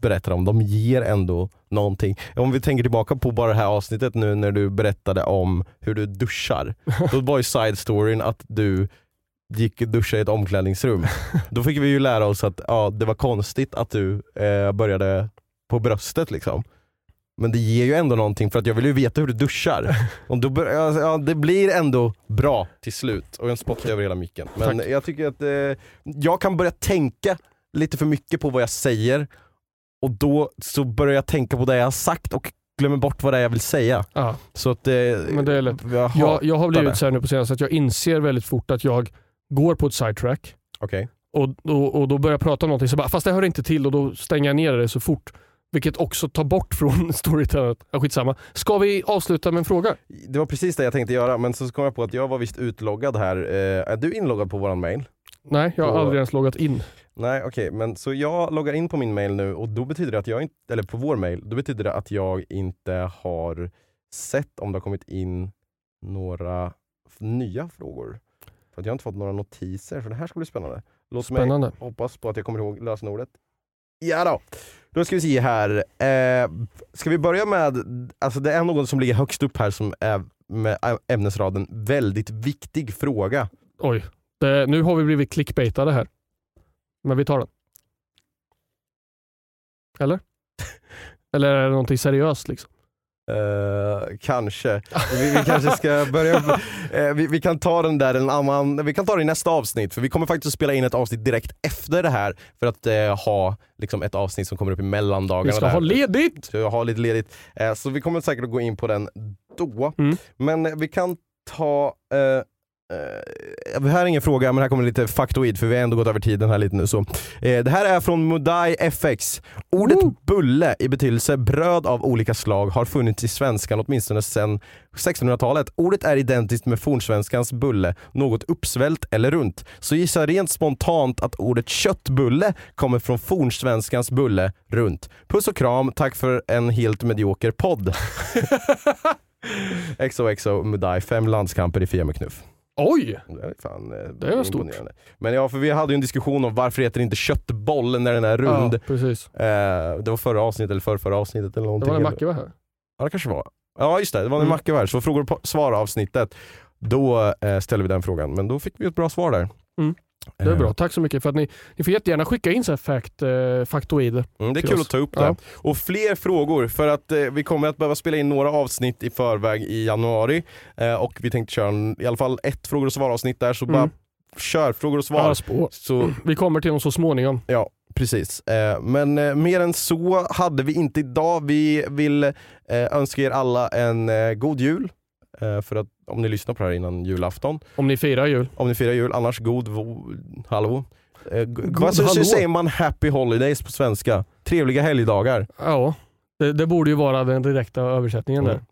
berättar om, de ger ändå någonting. Om vi tänker tillbaka på bara det här avsnittet nu när du berättade om hur du duschar. Då var ju side storyn att du gick och duschade i ett omklädningsrum. Då fick vi ju lära oss att ja, det var konstigt att du eh, började på bröstet liksom. Men det ger ju ändå någonting för att jag vill ju veta hur du duschar. Och då ja, det blir ändå bra till slut. Och en spott över hela micken. Men Tack. jag tycker att eh, jag kan börja tänka lite för mycket på vad jag säger och då så börjar jag tänka på det jag har sagt och glömmer bort vad det är jag vill säga. Ja. Så att, eh, Men det är lätt. Jag, Jag, jag har det. blivit så här nu på senaste att jag inser väldigt fort att jag går på ett sidetrack Okej. och, och, och då börjar jag prata om någonting så bara, fast det hör inte till och då stänger jag ner det så fort. Vilket också tar bort från [LAUGHS] storytellet. Ja, skitsamma. Ska vi avsluta med en fråga? Det var precis det jag tänkte göra men så kom jag på att jag var visst utloggad här. Eh, är du inloggad på våran mail? Nej, jag har Då- aldrig ens loggat in. Nej okej, men så jag loggar in på min mail nu och då betyder det att jag inte, eller på vår mail, då betyder det att jag inte har sett om det har kommit in några nya frågor. För att jag har inte fått några notiser, så det här ska bli spännande. Låt Spännande. mig hoppas på att jag kommer ihåg lösenordet. Ja då. Då ska vi se här. Eh, ska vi börja med, alltså det är någon som ligger högst upp här som är med ämnesraden väldigt viktig fråga. Oj, det, nu har vi blivit clickbaitade här. Men vi tar den. Eller? Eller är det någonting seriöst liksom? Eh, kanske. Vi, vi kanske ska börja, eh, vi, vi kan ta den där en annan, vi kan ta det i nästa avsnitt för vi kommer faktiskt att spela in ett avsnitt direkt efter det här för att eh, ha liksom, ett avsnitt som kommer upp i mellandagarna. Vi ska där. ha ledigt! Så jag har lite ledigt. Så vi kommer säkert att gå in på den då. Mm. Men vi kan ta eh, här är ingen fråga, men här kommer lite faktoid för vi har ändå gått över tiden här lite nu. Så. Eh, det här är från Mudai FX. Ordet Woo! bulle i betydelse bröd av olika slag har funnits i svenskan åtminstone sedan 1600-talet. Ordet är identiskt med fornsvenskans bulle, något uppsvällt eller runt. Så gissa rent spontant att ordet köttbulle kommer från fornsvenskans bulle, runt. Puss och kram, tack för en helt medioker podd. [LAUGHS] XOXO Mudai, fem landskamper i Fia med knuff. Oj! Det är fan eh, Det stort. imponerande. Men ja, för vi hade ju en diskussion om varför heter det inte köttboll när den är rund. Ja, precis. Eh, det var förra avsnittet eller förra, förra avsnittet eller Det någonting. var när Macke var här. Ja det kanske var. Ja just det, det var när Mm. Macke var här. Så frågor och svar avsnittet. Då eh, ställde vi den frågan, men då fick vi ett bra svar där. Mm. Det är Eh, bra. Tack så mycket för att ni, ni får jättegärna skicka in så här fact, eh, faktoider. Mm, det är kul oss. att ta upp det. Ja. Och fler frågor för att eh, vi kommer att behöva spela in några avsnitt i förväg i januari. Eh, och vi tänkte köra en, i alla fall ett frågor och svar avsnitt där, så Mm. bara kör frågor och svar. Ja. Så Vi kommer till dem så småningom. Ja, precis. Eh, men eh, mer än så hade vi inte idag. Vi vill önska er alla en god jul. För att om ni lyssnar på det här innan julafton. Om ni firar jul. Om ni firar jul, annars god vo- hallå. Eh, God vad så, så hallå. säger man happy holidays på svenska? Trevliga helgdagar. Ja, det, det borde ju vara den direkta översättningen Mm. där.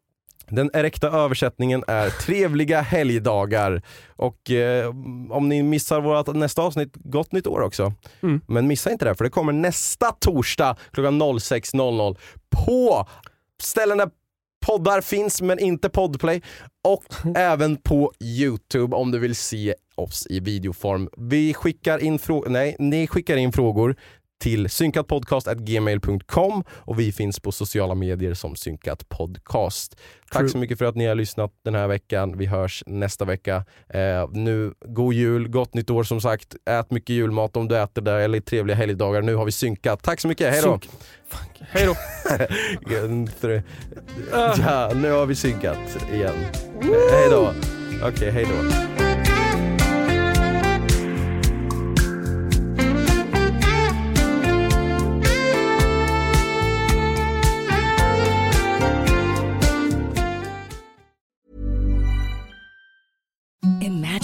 Den räkta översättningen är trevliga helgdagar. Och eh, om ni missar vårt nästa avsnitt, gott nytt år också. Mm. Men missa inte det, för det kommer nästa torsdag klockan 06.00 på ställen där poddar finns men inte podplay och [LAUGHS] även på Youtube om du vill se oss i videoform. Vi skickar in frågor, nej, ni skickar in frågor till synkatpodcast.gmail.com och vi finns på sociala medier som synkat podcast. Tack True. så mycket för att ni har lyssnat den här veckan. Vi hörs nästa vecka. Eh, nu, god jul, gott nytt år som sagt. Ät mycket julmat om du äter det eller trevliga helgdagar. Nu har vi synkat. Tack så mycket, hej då! Hej då. [LAUGHS] ja, nu har vi synkat igen. Hej då! Okej, hej då.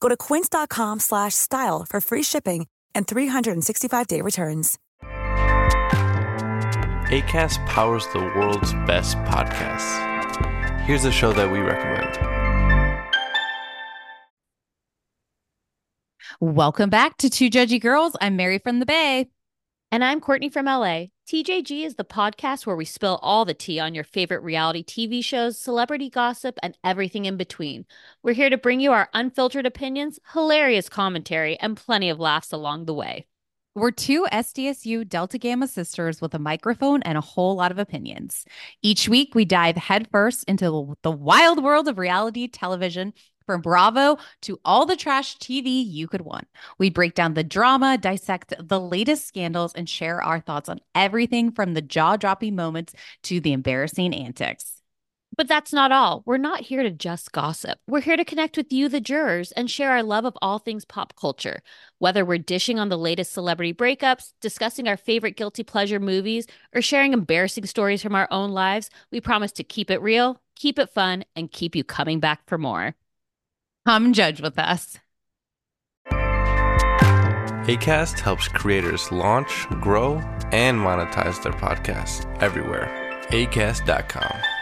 Go to quince.com slash style for free shipping and 365-day returns. ACAST powers the world's best podcasts. Here's a show that we recommend. Welcome back to Two Judgy Girls. I'm Mary from the Bay. And I'm Courtney from LA. TJG is the podcast where we spill all the tea on your favorite reality TV shows, celebrity gossip, and everything in between. We're here to bring you our unfiltered opinions, hilarious commentary, and plenty of laughs along the way. We're two SDSU Delta Gamma sisters with a microphone and a whole lot of opinions. Each week, we dive headfirst into the wild world of reality television from Bravo to all the trash TV you could want. We break down the drama, dissect the latest scandals, and share our thoughts on everything from the jaw dropping moments to the embarrassing antics. But that's not all. We're not here to just gossip. We're here to connect with you, the jurors, and share our love of all things pop culture. Whether we're dishing on the latest celebrity breakups, discussing our favorite guilty pleasure movies, or sharing embarrassing stories from our own lives, we promise to keep it real, keep it fun, and keep you coming back for more. Come judge with us. ACAST helps creators launch, grow, and monetize their podcasts everywhere. ACAST.com.